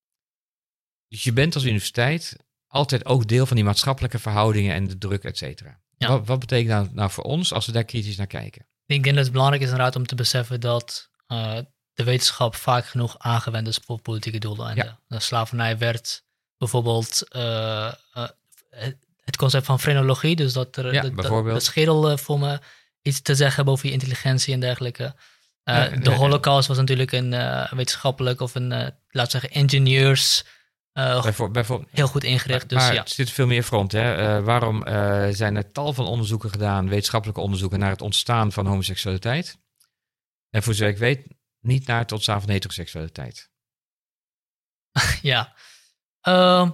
Dus je bent als universiteit altijd ook deel van die maatschappelijke verhoudingen en de druk, et cetera. Ja. Wat, wat betekent dat nou voor ons als we daar kritisch naar kijken? Ik denk dat het belangrijk is inderdaad om te beseffen dat eh, de wetenschap vaak genoeg aangewend is voor politieke doeleinden. De slavernij werd bijvoorbeeld eh, eh, het- concept van frenologie, dus dat er de schedel eh, voor me iets te zeggen hebben over je intelligentie en dergelijke. Eh, de holocaust was natuurlijk een eh, wetenschappelijk of een, eh laten we zeggen, Bijvoor- bijvoorbeeld, heel goed ingericht. Dus maar ja, het zit veel meer front. Hè? Waarom zijn er tal van onderzoeken gedaan, wetenschappelijke onderzoeken, naar het ontstaan van homoseksualiteit? En voor zover ik weet, niet naar het ontstaan van heteroseksualiteit. Ja. Ehm,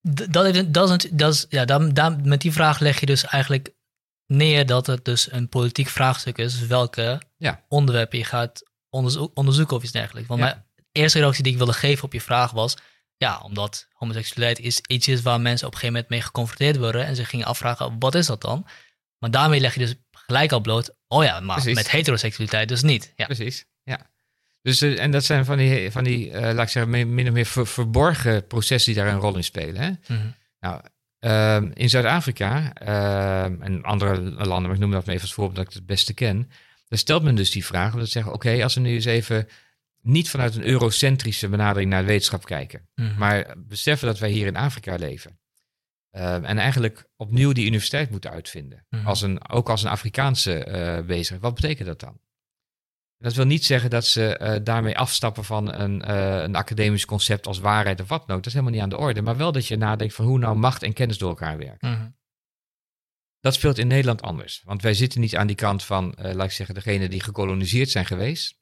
dat, heeft, dat is, dat is, ja, dan, dan, met die vraag leg je dus eigenlijk neer dat het dus een politiek vraagstuk is welke Ja. onderwerpen je gaat onderzo- onderzoeken of iets dergelijks. Want Ja. mijn eerste reactie die ik wilde geven op je vraag was, ja, omdat homoseksualiteit is iets is waar mensen op een gegeven moment mee geconfronteerd worden en ze gingen afvragen, wat is dat dan? Maar daarmee leg je dus gelijk al bloot, oh ja, maar Precies. met heteroseksualiteit dus niet. Ja. Precies, ja. Dus, eh, en dat zijn van die, van die eh, laat ik zeggen, min of meer ver- verborgen processen die daar een rol in spelen. Hè? Mhm. Nou, ehm, in Zuid-Afrika ehm, en andere landen, maar ik noem dat maar even als voorbeeld dat ik het beste ken, daar stelt men dus die vraag om te zeggen, oké, als we nu eens even niet vanuit een eurocentrische benadering naar de wetenschap kijken, Mhm. maar beseffen dat wij hier in Afrika leven. ehm, en eigenlijk opnieuw die universiteit moeten uitvinden. Mhm. Als een, ook als een Afrikaanse eh bezigheid. Wat betekent dat dan? Dat wil niet zeggen dat ze eh, daarmee afstappen van een, eh, een academisch concept als waarheid of wat dan ook. Dat is helemaal niet aan de orde. Maar wel dat je nadenkt van hoe nou macht en kennis door elkaar werken. Mhm. Dat speelt in Nederland anders. Want wij zitten niet aan die kant van, eh, laat ik zeggen, degene die gekoloniseerd zijn geweest.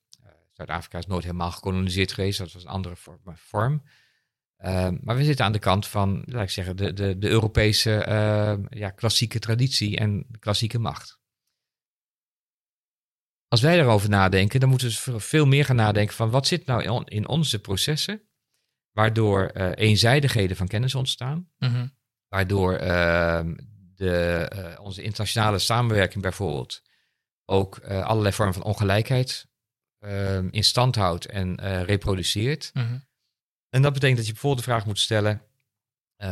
Zuid-Afrika is nooit helemaal gekoloniseerd geweest. Dat was een andere vorm. vorm. Eh, maar we zitten aan de kant van, laat ik zeggen, de, de, de Europese ja, klassieke traditie en klassieke macht. Als wij daarover nadenken, dan moeten we veel- meer gaan nadenken van wat zit nou in, on- in onze processen, waardoor eh, eenzijdigheden van kennis ontstaan, Mhm. waardoor ehm, de, eh, onze internationale samenwerking bijvoorbeeld ook eh, allerlei vormen van ongelijkheid ehm, in stand houdt en reproduceert. Mhm. En dat betekent dat je bijvoorbeeld de vraag moet stellen,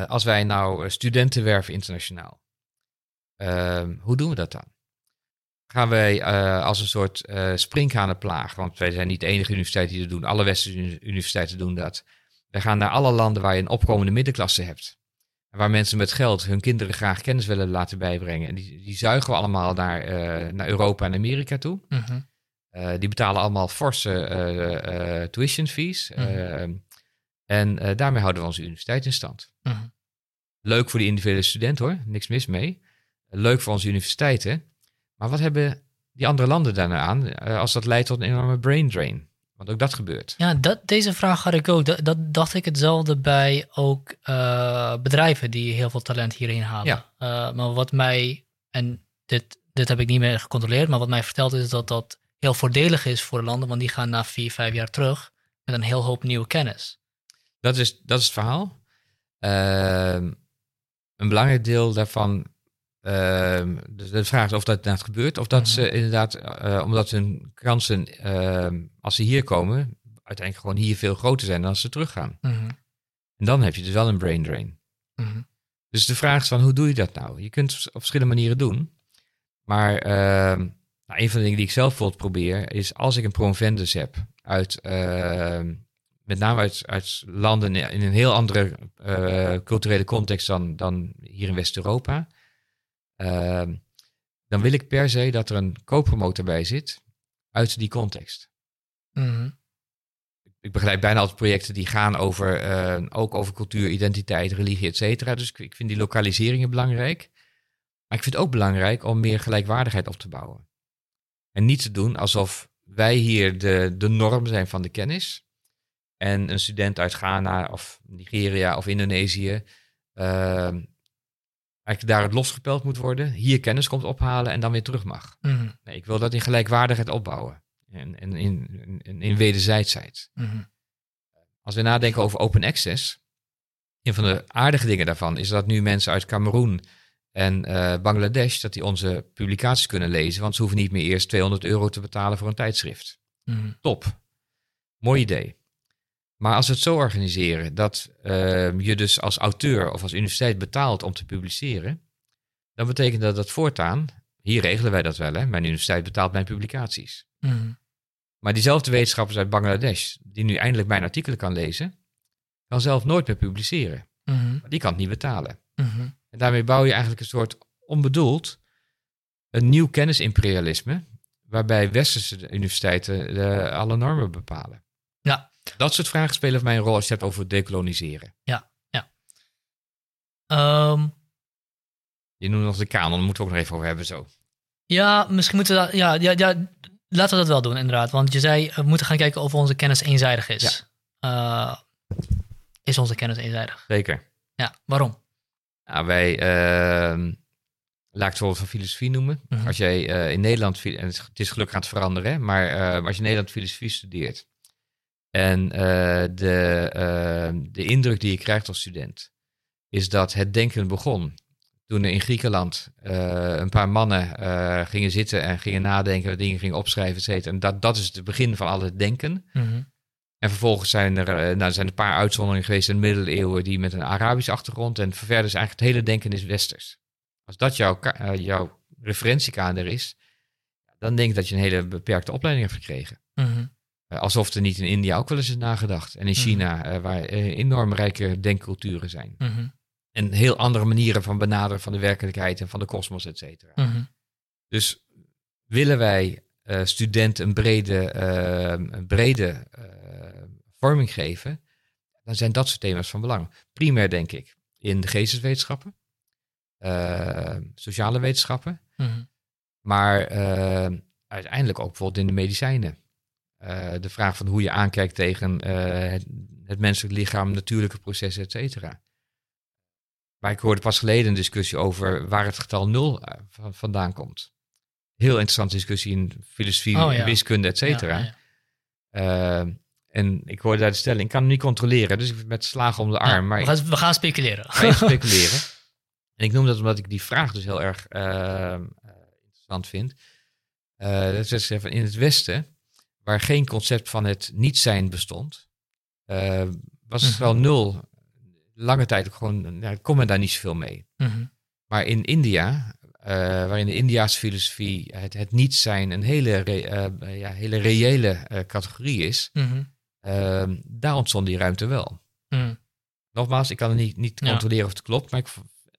als wij nou studenten werven internationaal, ehm, hoe doen we dat dan? Gaan wij eh, als een soort eh sprinkhanenplaag, want wij zijn niet de enige universiteit die dat doen, alle westerse uni- universiteiten doen dat. Wij gaan naar alle landen waar je een opkomende middenklasse hebt. En waar mensen met geld hun kinderen graag kennis willen laten bijbrengen. En die, die zuigen we allemaal naar, eh, naar Europa en Amerika toe. Mhm. Die betalen allemaal forse tuition fees. Mhm. Eh, en daarmee houden we onze universiteit in stand. Mhm. Leuk voor de individuele student hoor, niks mis mee. Leuk voor onze universiteiten. Maar wat hebben die andere landen daarna aan eh, als dat leidt tot een enorme brain drain? Want ook dat gebeurt. Ja, dat, deze vraag had ik ook. Dat, dat dacht ik hetzelfde bij ook eh, bedrijven die heel veel talent hierheen halen. Ja. Eh, maar wat mij, en dit, dit heb ik niet meer gecontroleerd, maar wat mij verteld is dat dat heel voordelig is voor de landen, want die gaan na vier, vijf jaar terug met een heel hoop nieuwe kennis. Dat is, dat is het verhaal. Ehm, een belangrijk deel daarvan. Ehm, dus de vraag is of dat inderdaad gebeurt. Of dat Mhm. ze inderdaad, eh, omdat hun kansen, ehm, als ze hier komen, uiteindelijk gewoon hier veel groter zijn dan als ze teruggaan. Mhm. En dan heb je dus wel een brain drain. Mhm. Dus de vraag is van, hoe doe je dat nou? Je kunt het op verschillende manieren doen. Maar ehm, nou, een van de dingen die ik zelf bijvoorbeeld probeer, is als ik een promovendus heb uit, met name uit, uit landen in een heel andere eh, culturele context dan, dan hier in West-Europa, ehm, dan wil ik per se dat er een co-promotor bij zit uit die context. Mhm. Ik begeleid bijna altijd projecten die gaan over, eh, ook over cultuur, identiteit, religie, et cetera. Dus ik, ik vind die lokaliseringen belangrijk. Maar ik vind het ook belangrijk om meer gelijkwaardigheid op te bouwen. En niet te doen alsof wij hier de, de norm zijn van de kennis. En een student uit Ghana of Nigeria of Indonesië ehm, eigenlijk daar het losgepeld moet worden. Hier kennis komt ophalen en dan weer terug mag. Mhm. Nee, ik wil dat in gelijkwaardigheid opbouwen. En, en in, in, in wederzijdsheid. Mhm. Als we nadenken over open access, een van de aardige dingen daarvan is dat nu mensen uit Cameroen En uh, Bangladesh, dat die onze publicaties kunnen lezen, want ze hoeven niet meer eerst 200 euro te betalen voor een tijdschrift. Mhm. Top. Mooi idee. Maar als we het zo organiseren dat uh, je dus als auteur of als universiteit betaalt om te publiceren, dan betekent dat dat voortaan, hier regelen wij dat wel, hè? mijn universiteit betaalt mijn publicaties. Mhm. Maar diezelfde wetenschappers uit Bangladesh, die nu eindelijk mijn artikelen kan lezen, kan zelf nooit meer publiceren. Mhm. Die kan het niet betalen. Mhm. En daarmee bouw je eigenlijk een soort onbedoeld een nieuw kennisimperialisme, waarbij westerse universiteiten de, alle normen bepalen. Ja. Dat soort vragen spelen voor mij een rol als je het hebt over dekoloniseren. Ehm, Je noemt nog de kanon, daar moeten we ook nog even over hebben zo. ja, misschien moeten we dat, ja, ja, ja, laten we dat wel doen inderdaad. Want je zei, we moeten gaan kijken of onze kennis eenzijdig is. Eh, is onze kennis eenzijdig? Zeker. Ja, waarom? Nou, wij, ehm laat ik het bijvoorbeeld van filosofie noemen. Mhm. Als jij eh, in Nederland, en het is- het is gelukkig aan het veranderen, hè, maar eh, als je in Nederland filosofie studeert en eh, de, eh, de indruk die je krijgt als student is dat het denken begon toen er in Griekenland eh, een paar mannen eh, gingen zitten en gingen nadenken, dingen gingen opschrijven, et cetera. En dat, dat is het begin van al het denken. Mhm. En vervolgens zijn er, nou, er zijn een paar uitzonderingen geweest in de middeleeuwen die met een Arabische achtergrond. En verder is eigenlijk het hele denken is westers. Als dat jouw, jouw referentiekader is, dan denk ik dat je een hele beperkte opleiding hebt gekregen. Mhm. Eh, alsof er niet in India ook wel eens is nagedacht. En in Mhm. China, eh, waar eh, enorm rijke denkculturen zijn. Mhm. En heel andere manieren van benaderen van de werkelijkheid en van de kosmos, et cetera. Mhm. Dus willen wij eh, studenten een brede, eh, een brede eh, vorming geven, dan zijn dat soort thema's van belang. Primair denk ik in de geesteswetenschappen, eh, sociale wetenschappen, maar eh, uiteindelijk ook bijvoorbeeld in de medicijnen. Eh, de vraag van hoe je aankijkt tegen eh, het, het menselijk lichaam, natuurlijke processen, et cetera. Maar ik hoorde pas geleden een discussie over waar het getal nul eh, van- vandaan komt. Heel interessante discussie in filosofie, Oh, ja. wiskunde, et cetera. Ja, ja. En ik hoorde daar de stelling, ik kan hem niet controleren, dus ik met slagen om de arm. Ja, maar we, gaan, we gaan speculeren. even speculeren. En ik noem dat omdat ik die vraag dus heel erg interessant vind. Eh, dat is van in het Westen, waar geen concept van het niet zijn bestond, eh, was het Mhm. wel nul. Lange tijd ook gewoon, ja, kon men daar niet zoveel mee. Mhm. Maar in India, eh, waarin de Indiaanse filosofie het, het niet zijn een hele, re- eh, ja, hele reële categorie is, Mhm. eh, daar ontstond die ruimte wel. Nogmaals, ik kan het niet, niet Ja. controleren of het klopt, maar ik,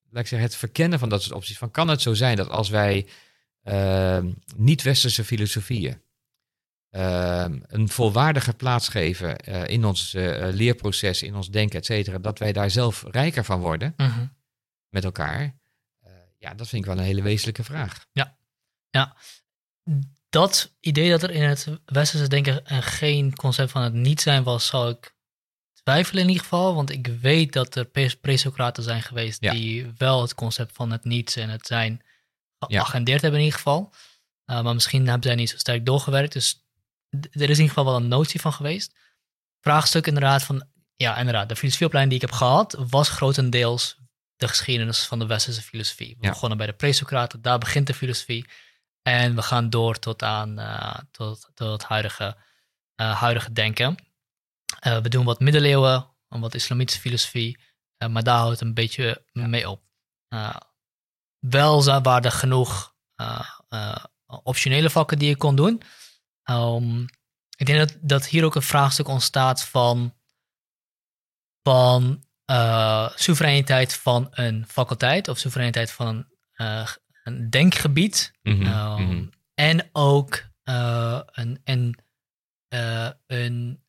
laat ik zeggen, het verkennen van dat soort opties. Van, kan het zo zijn dat als wij eh, niet-westerse filosofieën een volwaardige plaats geven eh, in ons eh, leerproces, in ons denken, et cetera, dat wij daar zelf rijker van worden Mhm. met elkaar? Eh, ja, dat vind ik wel een hele wezenlijke vraag. Dat idee dat er in het westerse denken geen concept van het niet zijn was, zou ik twijfelen in ieder geval. Want ik weet dat er pre- pre-Socraten zijn geweest Ja. die wel het concept van het niets en het zijn Ja. geagendeerd hebben in ieder geval. Uh, maar misschien hebben zij niet zo sterk doorgewerkt. Dus er is in ieder geval wel een notie van geweest. Vraagstuk inderdaad van, ja inderdaad, de filosofieopleiding die ik heb gehad was grotendeels de geschiedenis van de westerse filosofie. We Ja. begonnen bij de pre-Socraten, daar begint de filosofie. En we gaan door tot aan eh, tot, tot het huidige, eh, huidige denken. Eh, we doen wat middeleeuwen, en wat islamitische filosofie, maar daar houdt het een beetje mee op. Wel waren er genoeg optionele vakken die je kon doen. Ehm, ik denk dat, dat hier ook een vraagstuk ontstaat van, van eh, soevereiniteit van een faculteit of soevereiniteit van een, eh, een denkgebied. Mhm, Ehm, mhm. En ook eh, een, een, een,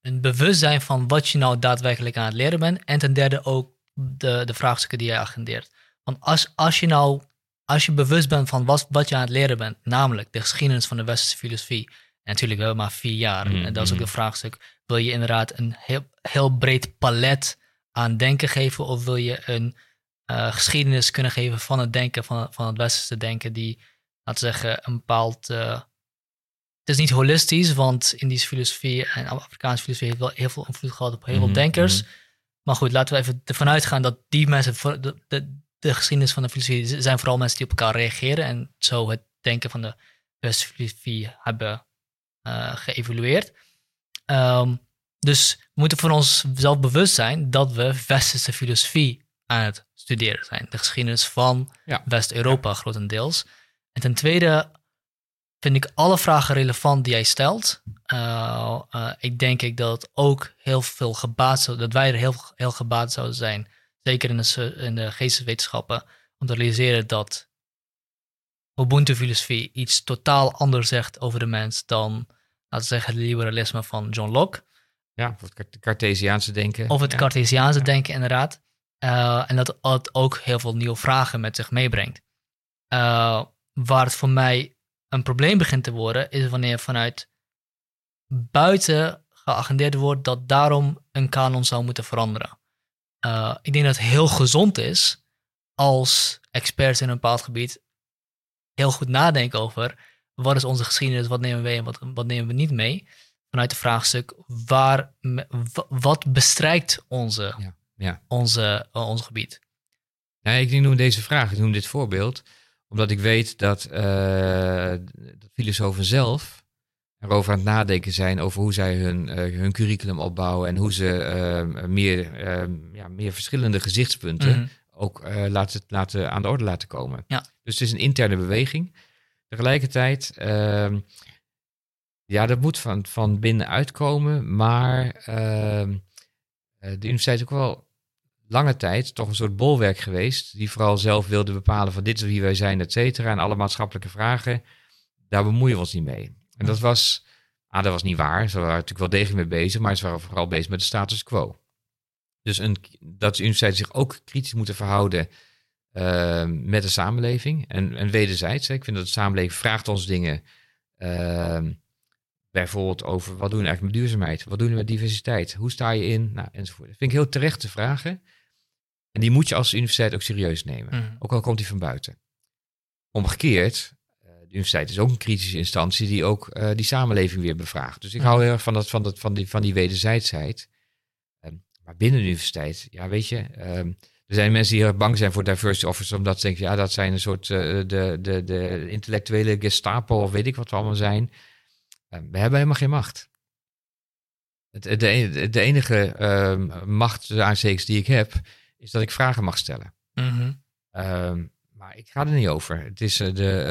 een bewustzijn van wat je nou daadwerkelijk aan het leren bent. En ten derde ook de, de vraagstukken die jij agendeert. Want als, als je nou, als je bewust bent van wat, wat je aan het leren bent, namelijk de geschiedenis van de westerse filosofie. En natuurlijk, we hebben maar vier jaar. Mhm, En dat is ook de vraagstuk. Wil je inderdaad een heel, heel breed palet aan denken geven? Of wil je een eh, geschiedenis kunnen geven van het denken, van, van het westerse denken, die, laten we zeggen, een bepaald. eh, het is niet holistisch, want Indische filosofie en Afrikaanse filosofie heeft wel heel veel invloed gehad op heel veel Mhm, denkers. mhm. Maar goed, laten we even ervan uitgaan dat die mensen, de- de geschiedenis van de filosofie zijn vooral mensen die op elkaar reageren en zo het denken van de westerse filosofie hebben uh, geëvolueerd. Um, dus we moeten voor onszelf bewust zijn dat we westerse filosofie aan het studeren zijn. De geschiedenis van West-Europa grotendeels. En ten tweede vind ik alle vragen relevant die jij stelt. Uh, uh, ik denk ik dat ook heel veel gebaat zou, dat wij er heel, heel gebaat zouden zijn, zeker in de, in de geesteswetenschappen, om te realiseren dat Ubuntu-filosofie iets totaal anders zegt over de mens dan, laten we zeggen, het liberalisme van John Locke. Ja, of het Cartesiaanse denken. Of het Cartesiaanse denken, inderdaad. Uh, en dat het ook heel veel nieuwe vragen met zich meebrengt. Uh, waar het voor mij een probleem begint te worden, is wanneer vanuit buiten geagendeerd wordt dat daarom een kanon zou moeten veranderen. Uh, ik denk dat het heel gezond is als experts in een bepaald gebied heel goed nadenken over wat is onze geschiedenis, wat nemen we mee en wat, wat nemen we niet mee. Vanuit het vraagstuk, waar, wat bestrijkt onze, ja, ja. Onze, uh, ons gebied? Ja, ik noem deze vraag, ik noem dit voorbeeld, omdat ik weet dat, uh, filosofen zelf erover aan het nadenken zijn over hoe zij hun, uh, hun curriculum opbouwen en hoe ze meer, ja, meer verschillende gezichtspunten mhm. ook laten, laten aan de orde laten komen. Ja. Dus het is een interne beweging. Tegelijkertijd, uh, ja, dat moet van, van binnen uitkomen, maar uh, de universiteit is ook wel lange tijd toch een soort bolwerk geweest, die vooral zelf wilde bepalen van dit is wie wij zijn, et cetera, en alle maatschappelijke vragen, daar bemoeien we ons niet mee. En dat was, ah, dat was niet waar, ze waren natuurlijk wel degelijk mee bezig, maar ze waren vooral bezig met de status quo. Dus een, dat de universiteit zich ook kritisch moeten verhouden uh, met de samenleving. En, en wederzijds, ik vind dat de samenleving vraagt ons dingen. Uh, bijvoorbeeld over wat doen we eigenlijk met duurzaamheid? Wat doen we met diversiteit? Hoe sta je in? Nou, enzovoort. Dat vind ik heel terechte vragen. En die moet je als universiteit ook serieus nemen. Mhm. Ook al komt die van buiten. Omgekeerd, universiteit is ook een kritische instantie die ook uh, die samenleving weer bevraagt. Dus ik hou heel erg van, dat, van, dat, van, die, van die wederzijdsheid. Uh, maar binnen de universiteit, ja, weet je, ehm, er zijn mensen die heel bang zijn voor diversity officers, omdat ze denken, ja, dat zijn een soort uh, de, de, de intellectuele Gestapo of weet ik wat we allemaal zijn. Uh, we hebben helemaal geen macht. Het, de, de enige uh, macht, de die ik heb, is dat ik vragen mag stellen. Mm ik ga er niet over. Het is uh, de,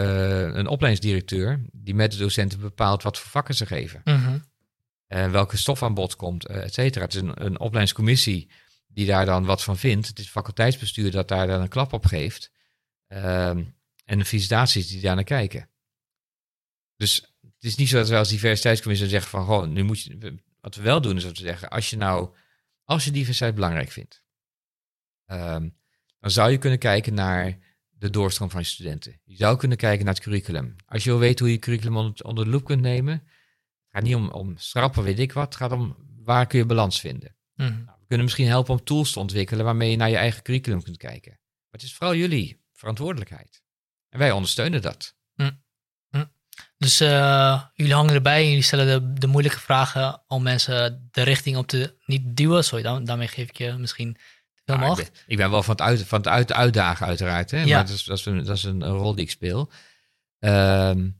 uh, een opleidingsdirecteur die met de docenten bepaalt wat voor vakken ze geven. Mm welke stof aan bod komt, et cetera. Het is een, een opleidingscommissie die daar dan wat van vindt. Het is faculteitsbestuur dat daar dan een klap op geeft. Ehm, en de visitaties die daar naar kijken. Dus het is niet zo dat we als diversiteitscommissie zeggen van, goh, nu moet je, wat we wel doen is om te zeggen, als je nou, als je diversiteit belangrijk vindt, ehm, dan zou je kunnen kijken naar de doorstroom van je studenten. Je zou kunnen kijken naar het curriculum. Als je wil weten hoe je curriculum onder, onder de loep kunt nemen, het gaat niet om, om schrappen, weet ik wat, het gaat om waar kun je balans vinden. Mm kunnen misschien helpen om tools te ontwikkelen waarmee je naar je eigen curriculum kunt kijken. Maar het is vooral jullie verantwoordelijkheid. En wij ondersteunen dat. Mm. Mm. Dus uh, jullie hangen erbij en jullie stellen de, de, moeilijke vragen om mensen de richting op te niet duwen. Sorry, dan, daarmee geef ik je misschien veel macht. ik, ben, ik, ben, wel van het, uit, van het uit, uitdagen uiteraard. Hè? Ja. Maar dat is, dat, is een, dat is een, rol die ik speel. Um,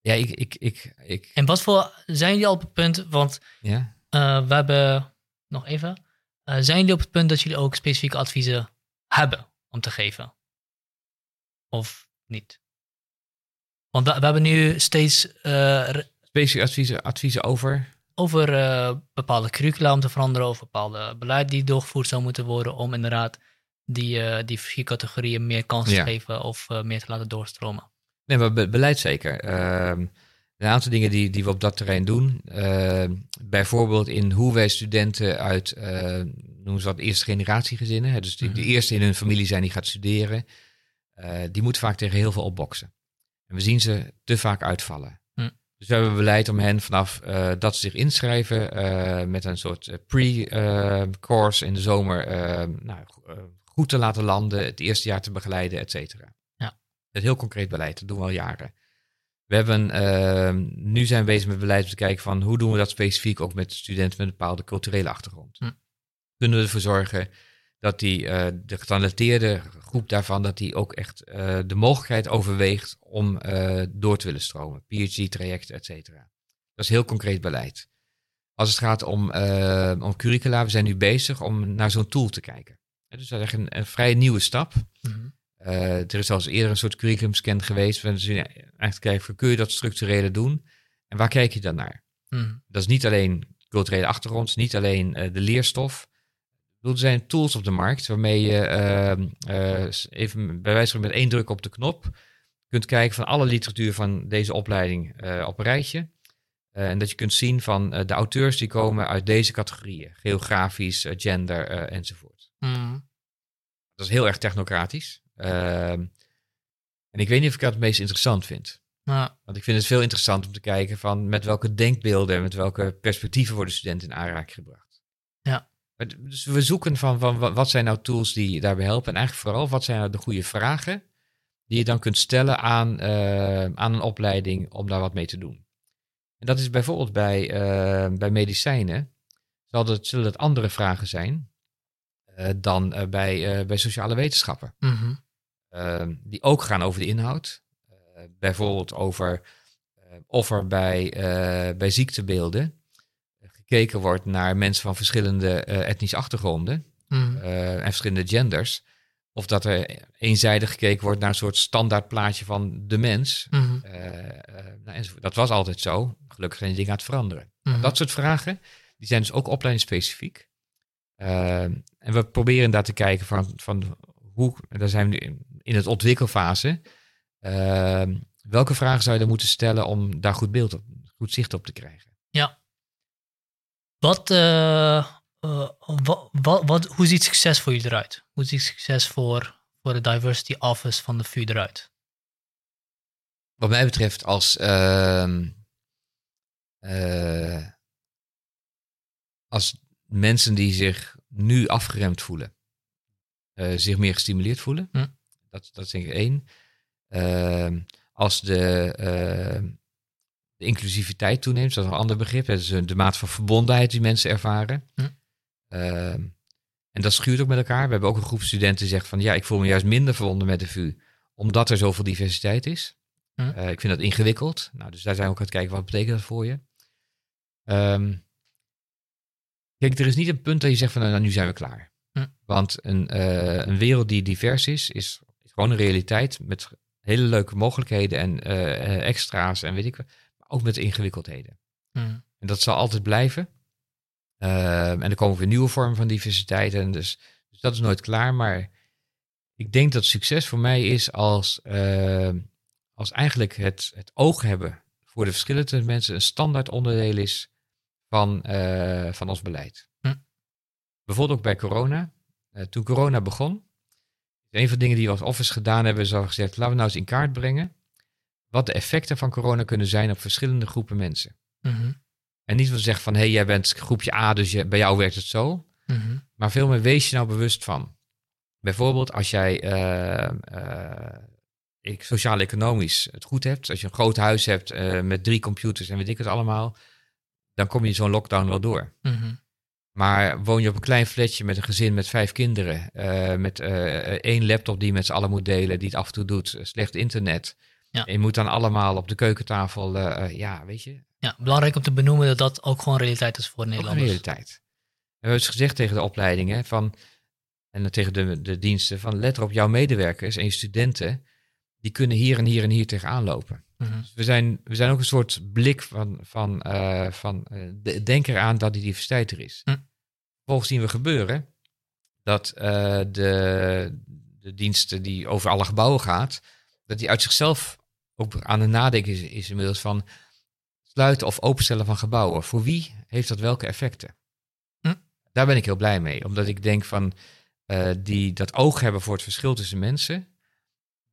ja, ik, ik, ik, ik... En wat voor zijn jullie al op het punt? Want ja? Uh, we hebben nog even. Uh, zijn jullie op het punt dat jullie ook specifieke adviezen hebben om te geven? Of niet? Want we, we hebben nu steeds. Uh, specifieke adviezen, adviezen over? Over uh, bepaalde curricula om te veranderen, of bepaalde beleid die doorgevoerd zou moeten worden om inderdaad die, die vier categorieën meer kans te geven of meer te laten doorstromen. Nee, maar beleid zeker. Ehm, een aantal dingen die, die we op dat terrein doen. Uh, bijvoorbeeld in hoe wij studenten uit, uh, noemen ze wat, eerste generatie gezinnen. Hè, dus die, de mhm. eerste in hun familie zijn die gaat studeren. Uh, die moeten vaak tegen heel veel opboksen. En we zien ze te vaak uitvallen. Dus we hebben beleid om hen vanaf dat ze zich inschrijven met een soort pre-course in de zomer nou, goed te laten landen, het eerste jaar te begeleiden, et cetera. Ja. Het heel concreet beleid, dat doen we al jaren. We hebben, uh, nu zijn we bezig met beleid om te kijken van hoe doen we dat specifiek ook met studenten met een bepaalde culturele achtergrond. Hm. Kunnen we ervoor zorgen dat die, uh, de getalenteerde groep daarvan, dat die ook echt uh, de mogelijkheid overweegt om uh, door te willen stromen. PhD-trajecten, et cetera. Dat is heel concreet beleid. Als het gaat om, om curricula, we zijn nu bezig om naar zo'n tool te kijken. dus dat is echt een, een vrij nieuwe stap. Mm er is zelfs eerder een soort curriculumscan geweest. We zijn eigenlijk kijken, kun je dat structurele doen? En waar kijk je dan naar? Mm. Dat is niet alleen culturele achtergrond, niet alleen de leerstof, er zijn tools op de markt waarmee je ehm, eh, even bij wijze van met één druk op de knop kunt kijken van alle literatuur van deze opleiding uh, op een rijtje. Uh, en dat je kunt zien van de auteurs die komen uit deze categorieën. Geografisch, gender enzovoort. Mm. Dat is heel erg technocratisch. Ehm, en ik weet niet of ik dat het meest interessant vind. Want ik vind het veel interessant om te kijken van met welke denkbeelden en met welke perspectieven worden studenten in aanraking gebracht. Dus we zoeken van, van wat zijn nou tools die daarbij helpen. En eigenlijk vooral wat zijn nou de goede vragen die je dan kunt stellen aan, uh, aan een opleiding om daar wat mee te doen. En dat is bijvoorbeeld bij, uh, bij medicijnen. Zal het, zullen het andere vragen zijn uh, dan bij, bij sociale wetenschappen. Mm -hmm. die ook gaan over de inhoud. bijvoorbeeld over of er bij, bij ziektebeelden gekeken wordt naar mensen van verschillende uh, etnische achtergronden mm. uh, en verschillende genders. Of dat er eenzijdig gekeken wordt naar een soort standaard plaatje van de mens. Mm. Uh, nou, dat was altijd zo. Gelukkig zijn die dingen aan het veranderen. Mm. Dat soort vragen, die zijn dus ook opleidingsspecifiek. en we proberen daar te kijken van, van hoe, daar zijn we nu in het ontwikkelfase. welke vragen zou je er moeten stellen om daar goed beeld op, goed zicht op te krijgen? Ja, wat, uh, wat, wat, hoe ziet succes voor jullie eruit? Hoe ziet succes voor, voor de Diversity Office van de VU eruit? Wat mij betreft als, uh, als mensen die zich nu afgeremd voelen, zich meer gestimuleerd voelen. Hm. Dat, dat is denk ik één. Ehm, als de inclusiviteit toeneemt. Dat is een ander begrip. Het is de maat van verbondenheid die mensen ervaren. Hm. Ehm, en dat schuurt ook met elkaar. We hebben ook een groep studenten die zegt van ja, ik voel me juist minder verbonden met de VU, omdat er zoveel diversiteit is. Hm. Eh, ik vind dat ingewikkeld. Nou, dus daar zijn we ook aan het kijken, wat betekent dat voor je? Um, kijk, er is niet een punt dat je zegt van nou, nu zijn we klaar. Hm. Want een, uh, een wereld die divers is, is, gewoon een realiteit met hele leuke mogelijkheden en uh, extra's en weet ik wat ook met ingewikkeldheden. Mm. En dat zal altijd blijven. Ehm, en er komen weer nieuwe vormen van diversiteit. En dus, dus dat is nooit klaar. Maar ik denk dat succes voor mij is als, ehm, als eigenlijk het, het oog hebben voor de verschillende mensen een standaard onderdeel is van, eh, van ons beleid. Hm. Bijvoorbeeld ook bij corona. Uh, toen corona begon, een van de dingen die we als office gedaan hebben, is al gezegd, laten we nou eens in kaart brengen wat de effecten van corona kunnen zijn op verschillende groepen mensen. Mhm. En niet van zeggen van, hé, hey, jij bent groepje A, dus je, bij jou werkt het zo. Mhm. Maar veel meer wees je nou bewust van. Bijvoorbeeld als jij uh, sociaal-economisch het goed hebt, als je een groot huis hebt uh, met drie computers en weet ik het allemaal, dan kom je zo'n lockdown wel door. Mhm. Maar woon je op een klein flatje met een gezin met vijf kinderen, met één laptop die met z'n allen moet delen, die het af en toe doet, slecht internet, ja. Je moet dan allemaal op de keukentafel, uh, ja, weet je. Ja, belangrijk om te benoemen dat dat ook gewoon realiteit is voor Nederlanders. realiteit. We hebben dus gezegd tegen de opleidingen van, en tegen de, de diensten van let erop, jouw medewerkers en je studenten, die kunnen hier en hier en hier tegenaan lopen. Mhm. dus we, zijn, we zijn ook een soort blik van, van, uh, van uh, denk eraan dat die diversiteit er is. Mm. Vervolgens zien we gebeuren dat de, de diensten die over alle gebouwen gaat, dat die uit zichzelf ook aan het nadenken is, is inmiddels van sluiten of openstellen van gebouwen. Voor wie heeft dat welke effecten? Hm? Daar ben ik heel blij mee, omdat ik denk van uh, die dat oog hebben voor het verschil tussen mensen.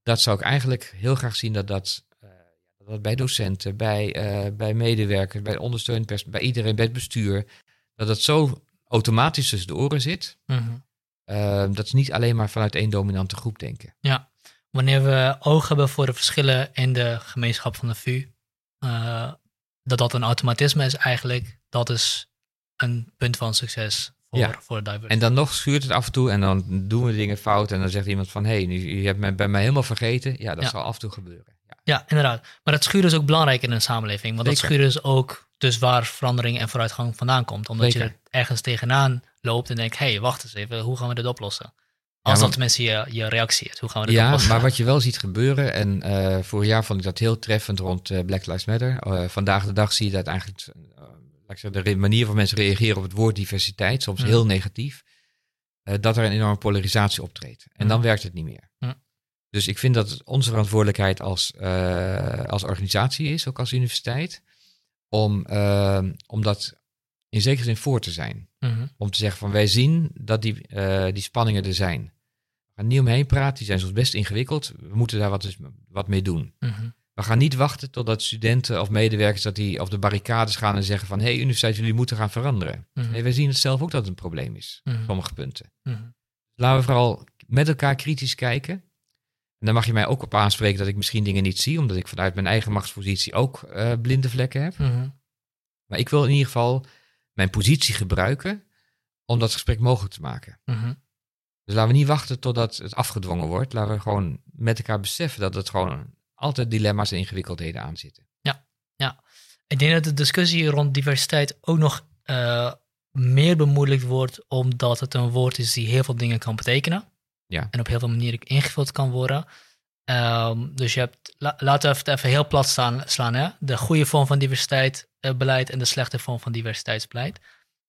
Dat zou ik eigenlijk heel graag zien dat dat, uh, dat bij docenten, bij, uh, bij medewerkers, bij ondersteunend bij iedereen, bij het bestuur, dat dat zo automatisch tussen de oren zit. Mm dat ze niet alleen maar vanuit één dominante groep denken. Ja, wanneer we oog hebben voor de verschillen in de gemeenschap van de VU, uh, dat dat een automatisme is eigenlijk, dat is een punt van succes voor, Ja. voor diversity. En dan nog schuurt het af en toe en dan doen we dingen fout. En dan zegt iemand van, hé, hey, nu- je hebt mij bij mij helemaal vergeten. Ja, dat Ja. zal af en toe gebeuren. Ja. Ja, inderdaad. Maar dat schuren is ook belangrijk in een samenleving. Want dat schuren is ook dus waar verandering en vooruitgang vandaan komt. Omdat je er ergens tegenaan loopt en denkt, hé, hey, wacht eens even, hoe gaan we dit oplossen? Als want- dat tenminste je, je reactie is, hoe gaan we dit Ja, maar wat je wel ziet gebeuren, en eh, vorig jaar vond ik dat heel treffend rond eh, Black Lives Matter. Eh, vandaag de dag zie je dat eigenlijk, laat ik zeggen, de manier waarop mensen reageren op het woord diversiteit, soms Mm. heel negatief, dat er een enorme polarisatie optreedt. En dan werkt het niet meer. Mm. Dus ik vind dat het onze verantwoordelijkheid als, als organisatie is, ook als universiteit, om, om dat in zekere zin voor te zijn Mhm, om te zeggen van wij zien dat die, eh, die spanningen er zijn. We gaan niet omheen praten, die zijn soms best ingewikkeld. We moeten daar wat, wat mee doen. mhm, We gaan niet wachten totdat studenten of medewerkers dat die op de barricades gaan en zeggen van hé hey, universiteit, jullie moeten gaan veranderen. mhm, Nee, wij zien het zelf ook dat het een probleem is, op sommige punten. Laten we vooral met elkaar kritisch kijken. En dan mag je mij ook op aanspreken dat ik misschien dingen niet zie, omdat ik vanuit mijn eigen machtspositie ook eh, blinde vlekken heb. Maar ik wil in ieder geval mijn positie gebruiken om dat gesprek mogelijk te maken. Mhm. Dus laten we niet wachten totdat het afgedwongen wordt. Laten we gewoon met elkaar beseffen dat het gewoon altijd dilemma's en ingewikkeldheden aan zitten. Ik denk dat de discussie rond diversiteit ook nog eh, meer bemoeilijkt wordt, omdat het een woord is die heel veel dingen kan betekenen. Ja. En op heel veel manieren ingevuld kan worden. Ehm, dus je hebt, la- laten we het even heel plat staan, slaan, hè? de goede vorm van diversiteitsbeleid en de slechte vorm van diversiteitsbeleid.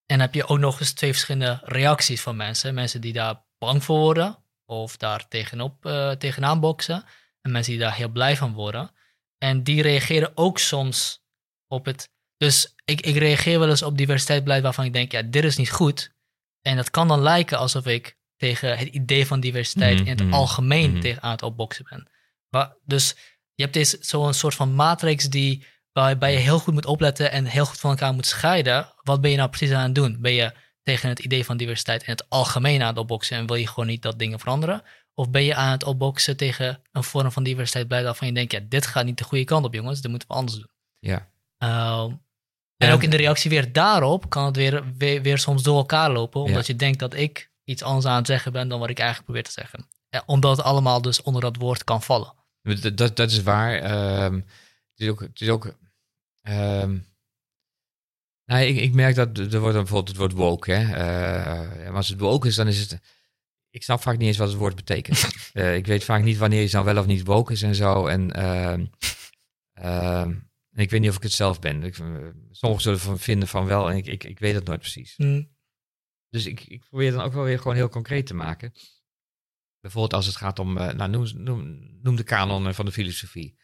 En dan heb je ook nog eens twee verschillende reacties van mensen. Mensen die daar bang voor worden of daar tegenop, eh, tegenaan boksen. En mensen die daar heel blij van worden. En die reageren ook soms op het. Dus ik, ik reageer wel eens op diversiteitsbeleid waarvan ik denk, ja, dit is niet goed. En dat kan dan lijken alsof ik tegen het idee van diversiteit Mhm, in het mhm, algemeen mhm. tegen aan het opboksen ben. Maar, dus je hebt deze, zo'n soort van matrix die, waarbij je heel goed moet opletten en heel goed van elkaar moet scheiden. Wat ben je nou precies aan het doen? Ben je tegen het idee van diversiteit in het algemeen aan het opboksen en wil je gewoon niet dat dingen veranderen? Of ben je aan het opboksen tegen een vorm van diversiteitsbeleid waarvan je denkt, ja, dit gaat niet de goede kant op, jongens, dit moeten we anders doen. Ja, Ehm, en ook in de reactie weer daarop kan het weer, weer, weer soms door elkaar lopen, omdat je denkt dat ik iets anders aan het zeggen ben dan wat ik eigenlijk probeer te zeggen. Ja, omdat het allemaal dus onder dat woord kan vallen. Dat, dat, dat is waar. Ehm, het is ook. Het is ook ehm, nou, ik, ik merk dat er wordt bijvoorbeeld het woord woke. Hè? Eh, als het woke is, dan is het. Ik snap vaak niet eens wat het woord betekent. Eh, ik weet vaak niet wanneer je dan wel of niet woke is en zo. En ehm, ik weet niet of ik het zelf ben. Ik, eh, sommigen zullen van vinden van wel en ik, ik, ik weet het nooit precies. Hm, Dus ik, ik probeer dan ook wel weer gewoon heel concreet te maken. Bijvoorbeeld als het gaat om, eh, nou noem, noem, noem de kanon eh, van de filosofie.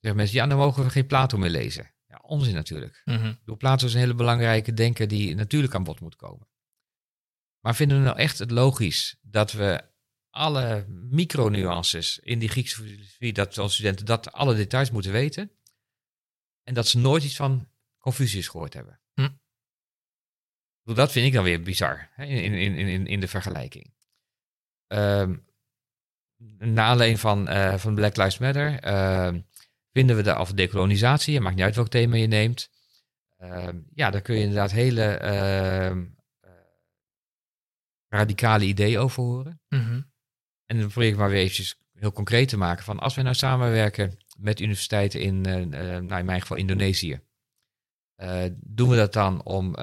Zeggen mensen, ja, dan mogen we geen Plato meer lezen. Ja, onzin natuurlijk. mhm, bedoel, Plato is een hele belangrijke denker die natuurlijk aan bod moet komen. Maar vinden we nou echt het logisch dat we alle micronuances in die Griekse filosofie, dat onze studenten dat alle details moeten weten en dat ze nooit iets van Confucius gehoord hebben? Hm. Dat vind ik dan weer bizar in, in, in, in de vergelijking. Ehm na aanleiding van, eh, van Black Lives Matter ehm, vinden we de, of decolonisatie, het maakt niet uit welk thema je neemt, Ehm, ja, daar kun je inderdaad hele eh, radicale ideeën over horen. mhm, En dan probeer ik maar weer eventjes heel concreet te maken van als we nou samenwerken met universiteiten in, eh, nou in mijn geval Indonesië. doen we dat dan om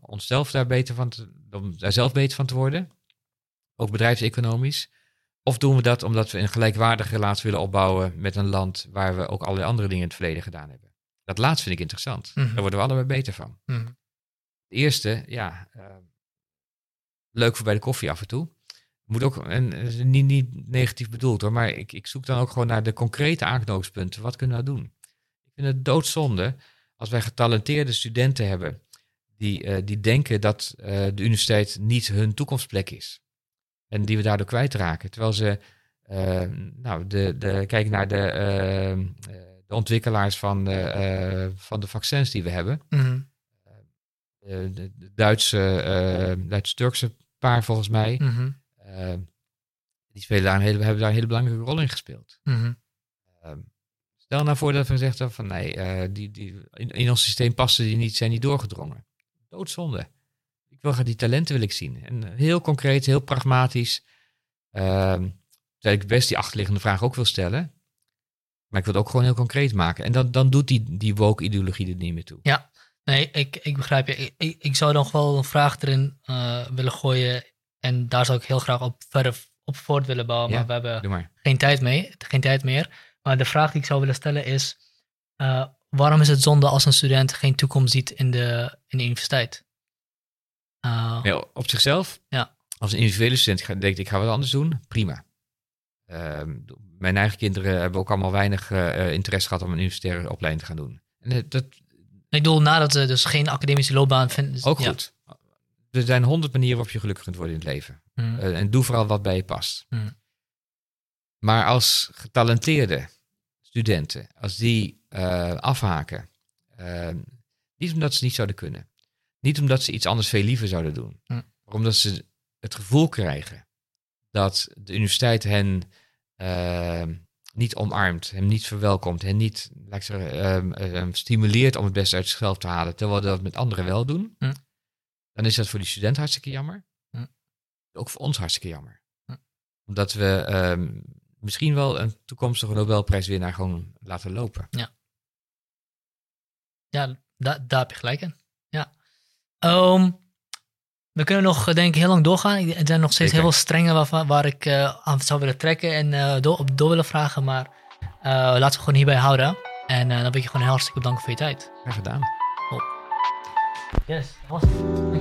onszelf daar beter van te, om daar zelf beter van te worden? Ook bedrijfseconomisch. Of doen we dat omdat we een gelijkwaardige relatie willen opbouwen met een land waar we ook allerlei andere dingen in het verleden gedaan hebben? Dat laatste vind ik interessant. Mhm. Daar worden we allebei beter van. mhm. Het eerste, ja, eh, leuk voor bij de koffie af en toe. Moet ook, en is niet, niet negatief bedoeld hoor, maar ik, ik zoek dan ook gewoon naar de concrete aanknopingspunten. Wat kunnen we nou doen? Ik vind het doodzonde als wij getalenteerde studenten hebben die, eh, die denken dat eh, de universiteit niet hun toekomstplek is. En die we daardoor kwijtraken. Terwijl ze, eh, nou, de, de, kijk naar de, eh, eh, de ontwikkelaars van, de, eh, van de vaccins die we hebben. Mhm. Eh, de, de Duitse, Duits-Turkse paar volgens mij. Mhm. eh, die spelen daar een hele, hebben daar een hele belangrijke rol in gespeeld. Mhm. Ehm, stel nou voor dat we gezegd hebben van nee, die, die, in, in ons systeem passen die niet, zijn niet doorgedrongen. Doodzonde. Wil graag die talenten wil ik zien. En heel concreet, heel pragmatisch. Ehm terwijl ik best die achterliggende vraag ook wil stellen. Maar ik wil het ook gewoon heel concreet maken. En dan, dan doet die, die woke-ideologie er niet meer toe. Ja, nee, ik, ik begrijp je. Ik, ik, ik zou nog wel een vraag erin eh, willen gooien. En daar zou ik heel graag op verder op voort willen bouwen. Ja, Maar we hebben maar. geen tijd, mee, geen tijd meer. Maar de vraag die ik zou willen stellen is: eh, waarom is het zonde als een student geen toekomst ziet in de, in de universiteit? Ja, op zichzelf, Ja. als een individuele student denkt ik ga wat anders doen, prima. Ehm, mijn eigen kinderen hebben ook allemaal weinig eh, eh, interesse gehad om een universitaire opleiding te gaan doen. En eh, dat Ik bedoel, nadat ze dus geen academische loopbaan vinden. ook ja. goed. Er zijn honderd manieren waarop je gelukkig kunt worden in het leven. Mm. Eh, en doe vooral wat bij je past. Mm. Maar als getalenteerde studenten, als die afhaken, eh, niet omdat ze niet zouden kunnen, niet omdat ze iets anders veel liever zouden doen, maar omdat ze het gevoel krijgen dat de universiteit hen eh, niet omarmt, hem niet verwelkomt, hen niet laat ik zeggen, ehm, ehm, stimuleert om het beste uit zichzelf te halen, terwijl we dat met anderen wel doen, dan is dat voor die student hartstikke jammer. Mm. Ook voor ons hartstikke jammer. Mm. Omdat we ehm, misschien wel een toekomstige Nobelprijswinnaar gewoon laten lopen. Ja, da- daar heb je gelijk in. Ehm, we kunnen nog, eh, denk ik, heel lang doorgaan. Er zijn nog steeds Zeker. heel veel strengen waarvan, waar ik eh, aan zou willen trekken en eh, door, op door willen vragen. Maar laten we gewoon hierbij houden. En dan wil ik je gewoon heel hartstikke bedanken voor je tijd. Graag gedaan. Yes, dat was het.